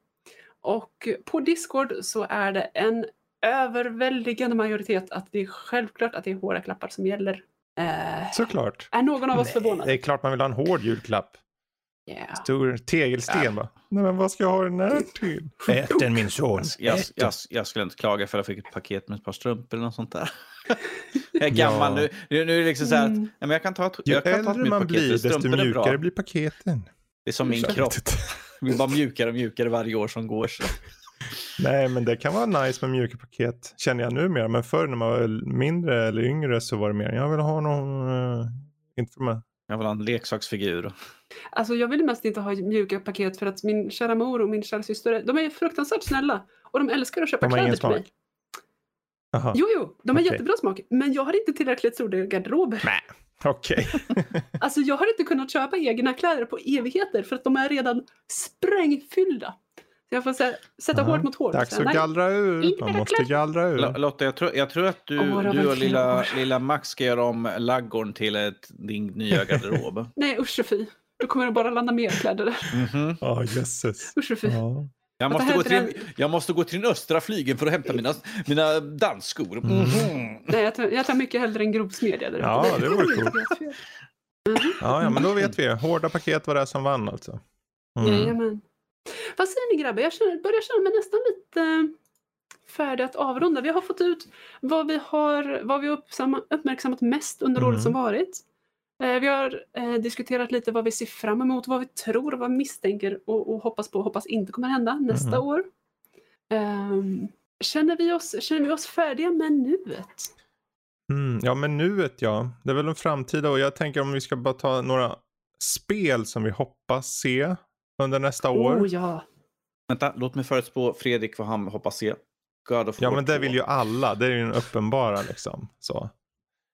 Och på Discord så är det en överväldigande majoritet att det är självklart att det är hårda klappar som gäller. Eh, Såklart. är någon av oss förvånad? Det är klart man vill ha en hård julklapp. Yeah. Stor tegelsten Ja. va? Nej men vad ska jag ha den här till? Ät den min son. Jag, jag, jag skulle inte klaga för att jag fick ett paket med ett par strumpor eller något sånt där. jag är gammal Ja. nu. Nu, är det liksom så här att Mm. nej, men jag kan ta ett, jag kan ta ett man paket blir desto mjukare blir paketen. Det är som min kropp. Det blir bara mjukare och mjukare varje år som går. Så. Nej men det kan vara nice med mjuka paket känner jag numera. Men förr när man var mindre eller yngre så var det mer jag vill ha någon, uh, inte för mig. Jag vill ha en leksaksfigur. Alltså jag vill mest inte ha mjuka paket för att min kära mor och min kära syster, de är fruktansvärt snälla. Och de älskar att köpa De kläder till mig. Jaha, Jo, jo, de har Okej. jättebra smak. Men jag har inte tillräckligt stora garderober. okej. Alltså jag har inte kunnat köpa egna kläder på evigheter för att de är redan sprängfyllda. Så jag får så här, sätta Ja, hårt mot hårt. Dags att nej. gallra ur. Man måste kläder. gallra ur. L- Lotta, jag tror, jag tror att du, har du och lilla, lilla Max ska göra om laggården till ett, din nya garderob. Nej usch och fy. Då kommer det bara landa mer kläder där. Mhm. Ja, jösses. Usch och fy. Ja. Jag, måste gå till, jag måste gå till den östra flygen för att hämta mina, mina dansskor. Mm. Mhm. Nej, jag tar, jag tar mycket hellre en grovsmedja där Ja, uppe. det vore coolt. Ja, ja, men då vet vi. Hårda paket var det som vann alltså. Mm. Jajamän. Vad säger ni grabbar? Jag känner, börjar känna mig nästan lite eh, färdig att avrunda. Vi har fått ut vad vi har vad vi uppmärksammat mest under Mm. året som varit. Eh, vi har eh, diskuterat lite vad vi ser fram emot, vad vi tror och vad vi misstänker och, och hoppas på och hoppas inte kommer hända nästa Mhm. år. Ehm, känner, vi oss, känner vi oss färdiga med nuet? Mm, ja, men nuet ja. Det är väl en framtida och jag tänker om vi ska bara ta några spel som vi hoppas se under nästa år. Oh ja. Vänta, låt mig förutspå Fredrik vad han hoppas se. God of Ja, men det 2. vill ju alla. Det är ju den uppenbara liksom. Så.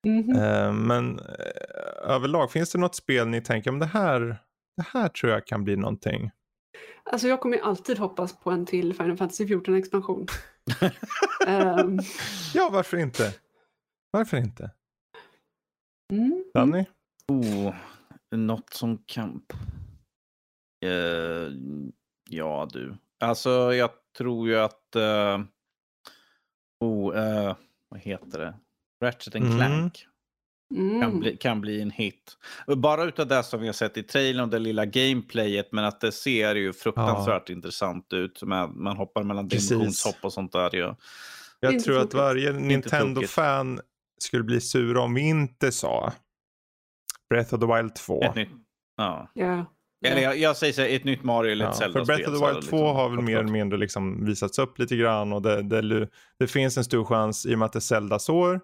Mhm. Eh, men eh, överlag, finns det något spel ni tänker om det här, det här tror jag kan bli någonting? Alltså jag kommer ju alltid hoppas på en till Final Fantasy 14 expansion. Ehm, Ja, varför inte? Varför inte? mm. Danny? Oh, något som kan... Eh, ja, du. Alltså, jag tror ju att... eh, oh, eh, vad heter det? Ratchet and Mm. Clank Mm. Kan, bli, kan bli en hit. Bara utav det som vi har sett i trailern och det lilla gameplayet, men att det ser ju fruktansvärt intressant ut. Man, man hoppar mellan dimensionshopp och sånt där. Ja. Jag tror att tråkigt. varje. Nintendo-fan skulle bli sur om vi inte sa Breath of the Wild 2. Ett nytt. Ja. Ja. Eller jag, jag säger så här, ett nytt Mario eller Ja, ett för Zelda-spel. Breath of the Wild det 2 liksom har väl mer eller mindre liksom visats upp lite grann och det, det, det finns en stor chans i och med att det är Zeldas år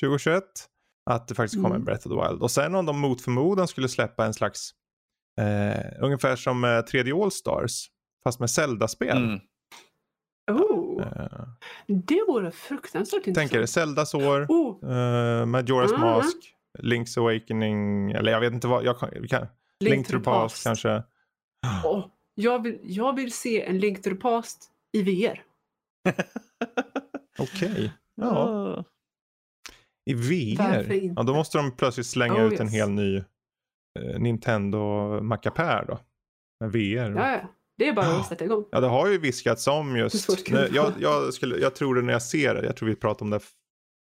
2021 att det faktiskt kommer Mm. Breath of the Wild. Och sen om de mot förmodan skulle släppa en slags eh, ungefär som eh, 3D All-Stars fast med Zelda-spel. Mm. Oh, Eh, det vore fruktansvärt tänker intressant. Zeldas år, Oh, eh, Majora's Ah. Mask, Link's Awakening, eller jag vet inte vad, jag kan, vi kan, Link, to the Past kanske. Åh, jag, vill, jag vill se en Link to the Past i VR. Okej. Ja. Ah. I VR? Ja, då måste de plötsligt slänga Oh, ut en yes. hel ny eh, Nintendo Macapär då. Med VR. Ja, ja. Det är bara att sätta igång. Ja, det har ju viskats om just. Nej, jag, jag, skulle, jag tror det när jag ser det. Jag tror vi pratade om det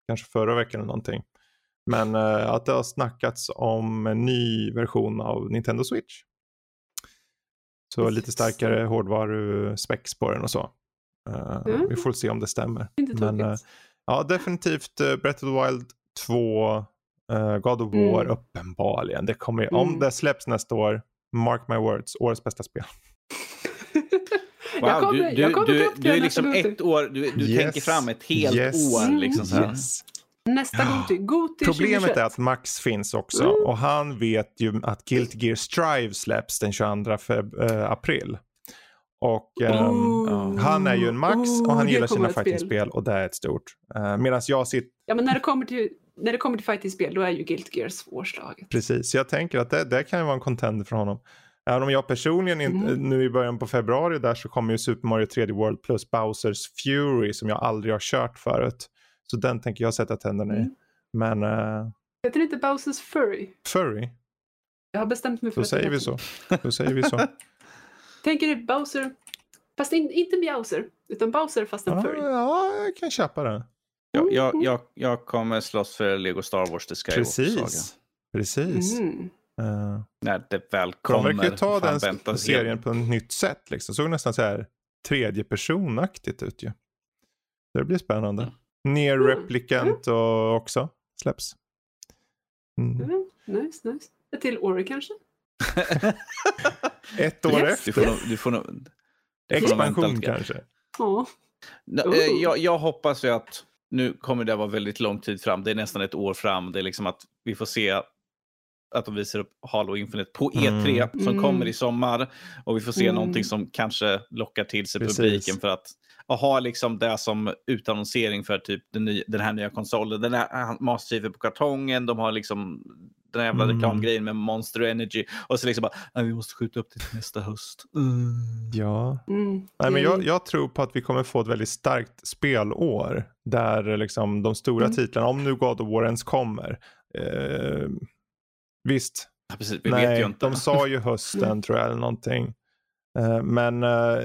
kanske förra veckan eller någonting. Men eh, att det har snackats om en ny version av Nintendo Switch. Så lite starkare hårdvaru-specs på den och så. Eh, Mm. Vi får se om det stämmer. Inte Men, tråkigt. Ja, definitivt eh, Breath of the Wild 2, eh, God of War Mm. uppenbarligen. Det kommer, ju- Om Mm. det släpps nästa år, mark my words, årets bästa spel. Wow, jag kommer, du, du, jag kommer du, du är liksom ett år, du, du Yes. tänker fram ett helt Yes. år. Liksom så här. Yes. Nästa. Goti. Goti Problemet 2021. är att Max finns också Mm. och han vet ju att Guilty Gear Strive släpps den 22 feb- eh, april. Och ehm, Oh. han är ju en Max Oh, och han gillar sina fightingspel och det är ett stort. Uh, Medan jag sitter, Ja, men när det kommer till, när det kommer till fighting-spel då är ju Guilty Gear svårslaget. precis, så jag tänker att det, det kan ju vara en contender för honom. Även om jag personligen inte, Mm. nu i början på februari där så kommer ju Super Mario 3D World plus Bowsers Fury som jag aldrig har kört förut. Så den tänker jag sätta tänderna i. Mm. Men uh, Heter det inte Bowsers Furry? Furry, Jag har bestämt mig för då säger vi så. Då säger vi så. Tänker du Bowser, fast in, inte Bowser, utan Bowser fast en furry. ja, jag kan köpa det. Jag, Mm. jag, jag, jag kommer slåss för Lego Star Wars The Skywalker Saga. Precis. Precis. Mm. Uh, När det väl kommer. De verkar ju ta den väntas serien på ett nytt sätt. Liksom. Såg nästan så här tredje personaktigt ut ju. Det blir spännande. Mm. Near Mm. Replicant och också släpps. Mm. Mm, nice, nice. Ett till Ori kanske? Ett år Yes. Efter. du får nog, du får nog vänta Expansion kanske. Ja. Oh. eh, jag, jag hoppas ju att nu kommer det vara väldigt lång tid fram. Det är nästan ett år fram. Det är liksom att vi får se att de visar upp Halo Infinite på E3 Mm. som Mm. kommer i sommar. Och vi får se Mm. någonting som kanske lockar till sig Precis. publiken för att att ha liksom det som utannonsering för typ den, ny, den här nya konsolen. Den här Master Chief på kartongen, de har liksom den här jävla Mm. reklamgrejen med Monster Energy. Och så liksom bara, "Nej, vi måste skjuta upp det till nästa höst. Mm. Ja. Mm. Nej, men jag, jag tror på att vi kommer få ett väldigt starkt spelår. Där liksom de stora Mm. titlarna, om nu God of War ens kommer. Eh, visst, Ja, precis, vi vet ju nej, inte. de sa ju hösten Mm. tror jag eller någonting. Eh, men eh,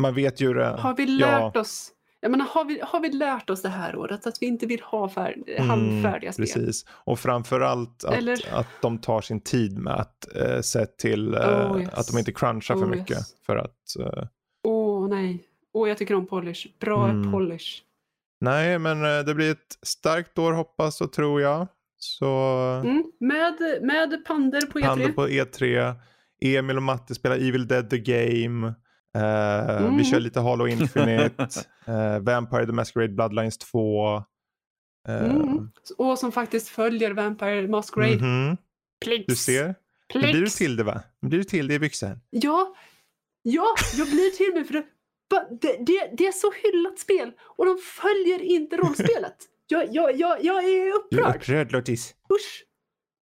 man vet ju det. Har vi lärt oss? Jag menar, har, vi, har vi lärt oss det här året att vi inte vill ha fär, halvfärdiga spel? Mm, Precis. Och framförallt att, Eller- att de tar sin tid med att eh, se till eh, Oh, yes. att de inte crunchar för Oh, mycket. yes. För att, eh, Åh nej. Åh, jag tycker om polish. Bra Mm. polish. nej, men eh, det blir ett starkt år hoppas och tror jag. Så Mm. Med, med pander på E3. Panda på E3. Emil och Matte spelar Evil Dead the Game. Eh, Mm. Vi kör lite Halo Infinite. eh, Vampire the Masquerade Bloodlines 2. Eh, Mm. Och som faktiskt följer Vampire Masquerade. mhm. Plix. Du ser. Plix. blir du till det va? Blir du till det i byxan. Ja, ja, jag blir till mig för det, det, det, det är så hyllat spel och de följer inte rollspelet. Jag, jag, jag, jag är Du är upprörd. upprörd Lottis. Usch.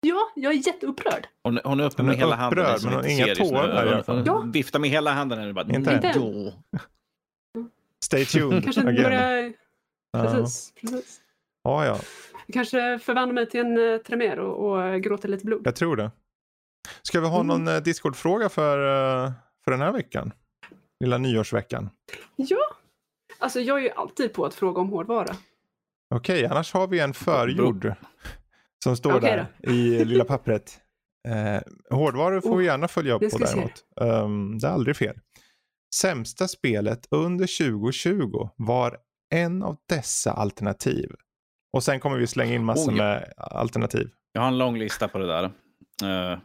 Ja, jag är jätteupprörd. Hon, hon är uppe med hela handen. upprörd, men hon har inga tårar fall. Hon- Ja. Viftar med hela handen. Eller bara, Inte. "Då." Stay tuned. Kanske börjar... Ja. Precis, precis. Ja, ja. Jag kanske förvandlar mig till en uh, tremer och, och eh, gråter lite blod. Jag tror det. Ska vi ha Mm. någon eh, Discord-fråga för, eh, för den här veckan? Lilla nyårsveckan. Ja, alltså jag är ju alltid på att fråga om hårdvara. Okej, annars har vi en förgjord som står Okej där i lilla pappret. Eh, hårdvaror får Oh, vi gärna följa upp det på däremot. Um, det är aldrig fel. Sämsta spelet under 2020 var en av dessa alternativ. Och sen kommer vi slänga in massor Oh, ja. med alternativ. Jag har en lång lista på det där. Eh,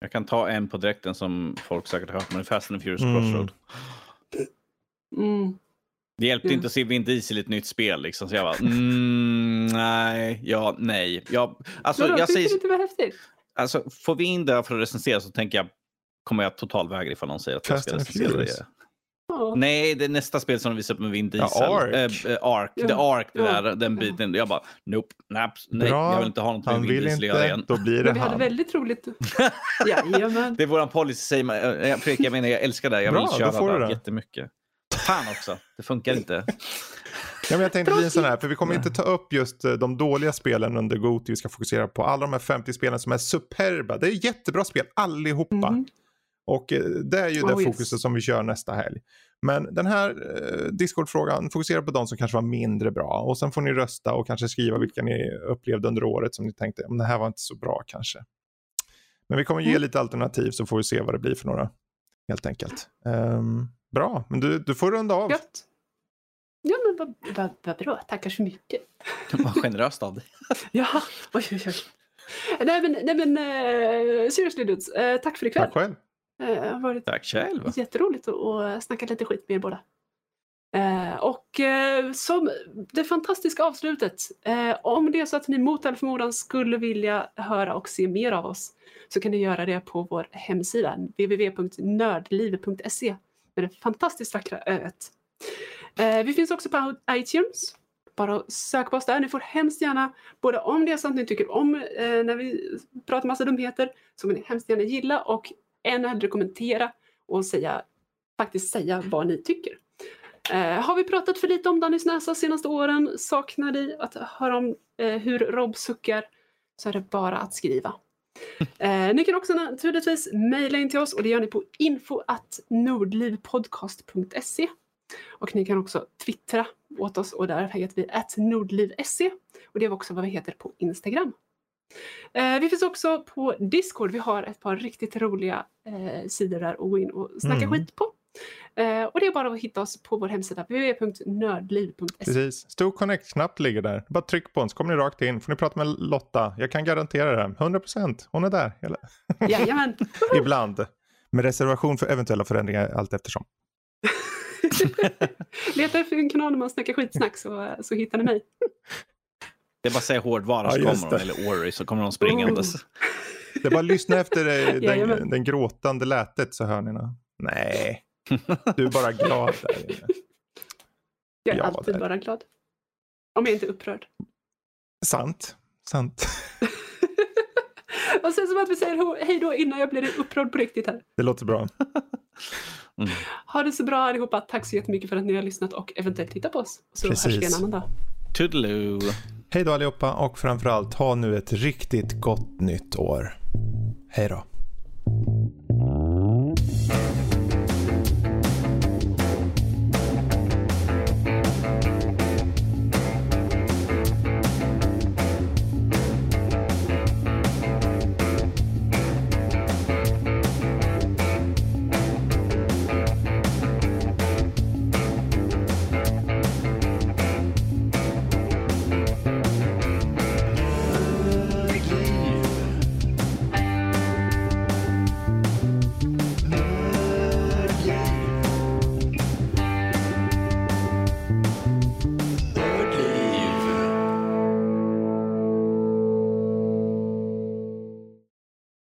jag kan ta en på direkten som folk säkert har hört, men Fast and Furious Mm. Crossroad. Mm. Det hjälpte Mm. inte att se Vin Diesel i ett nytt spel. Liksom, så jag bara, mm, nej, ja, nej. Jag, alltså, Vadå, jag säger, du inte det var häftigt? alltså, får vi in det för att recensera så tänker jag, kommer jag totalvägra ifall någon säger att jag Fast ska and recensera det. Ja. Nej, det är nästa spel som de visar upp med Vin Ja, Diesel. Ark. Eh, eh, Ark. Ja. The Ark, det Ja. där, den biten. Jag bara, nope, naps, nej, Bra. jag vill inte ha något med Vin Diesel att göra inte, igen. då blir det Men vi hade han. väldigt roligt. Jajamän. Det är våran policy, säger man. Eh, Fredrik, jag menar, jag älskar det. Jag Bra, vill då köra får du det det. jättemycket. Fan också, det funkar inte. Ja, men jag tänkte bli en sån här, för vi kommer inte ta upp just eh, de dåliga spelen under Goti. Vi ska fokusera på alla de här 50 spelen som är superba. Det är jättebra spel allihopa. Mhm. Och eh, det är ju det Oh, yes. fokuset som vi kör nästa helg. Men den här eh, Discord-frågan fokuserar på de som kanske var mindre bra. Och sen får ni rösta och kanske skriva vilka ni upplevde under året som ni tänkte, om det här var inte så bra kanske. Men vi kommer ge Mm. lite alternativ så får vi se vad det blir för några. Helt enkelt. Ehm, bra, men du, du får runda av. Gött. Ja men vad, vad, vad bra, tackar så mycket. Vad generöst av dig. Ja, oj oj oj. Nej men, nej, men uh, seriously dudes, eh, tack för ikväll. Tack själv. Det har varit Tack själv. jätteroligt att, att snacka lite skit med er båda. Eh, och eh, som det fantastiska avslutet, eh, om det är så att ni mot all förmodan skulle vilja höra och se mer av oss så kan ni göra det på vår hemsida www.nördlivet.se med det fantastiskt vackra öet. Eh, vi finns också på iTunes. Bara söka på oss där. Ni får hemskt gärna, både om det är så att ni tycker om eh, när vi pratar massa dumheter, så får ni hemskt gärna gilla och än hellre kommentera och säga, faktiskt säga vad ni tycker. Eh, har vi pratat för lite om Dannys näsa senaste åren? Saknar ni att höra om eh, hur Rob suckar? Så är det bara att skriva. Eh, ni kan också naturligtvis mejla in till oss och det gör ni på info nordlivpodcast.se. Och ni kan också twittra åt oss och där heter vi nordliv.se och det är också vad vi heter på Instagram. Eh, vi finns också på Discord. Vi har ett par riktigt roliga eh, sidor där att gå in och snacka Mm. skit på. Eh, och det är bara att hitta oss på vår hemsida www.nördliv.se. Precis. Stor connect-knapp ligger där. Bara tryck på den så kommer ni rakt in. Får ni prata med Lotta. Jag kan garantera det. 100%. Hon är där. Jajamän! Ibland. Med reservation för eventuella förändringar allt eftersom. Leta efter en kanal när man snackar skitsnack så, så hittar ni mig. Det är bara att säga hårdvara Ja, så just kommer de, det. eller Ori så kommer de springandes. Det är bara att lyssna efter eh, den, den gråtande lätet så hör ni nå. Nej, du är bara glad där. Jag är Ja, alltid där. bara glad. Om jag inte är upprörd. Sant. Sant. och sen som att vi säger hej då innan jag blir upprörd på riktigt här. Det låter bra. Mm. Ha det så bra allihopa. Tack så jättemycket för att ni har lyssnat och eventuellt tittat på oss. Så hörs vi en Precis. annan dag. Toodaloo. Hej då allihopa och framförallt ha nu ett riktigt gott nytt år. Hej då.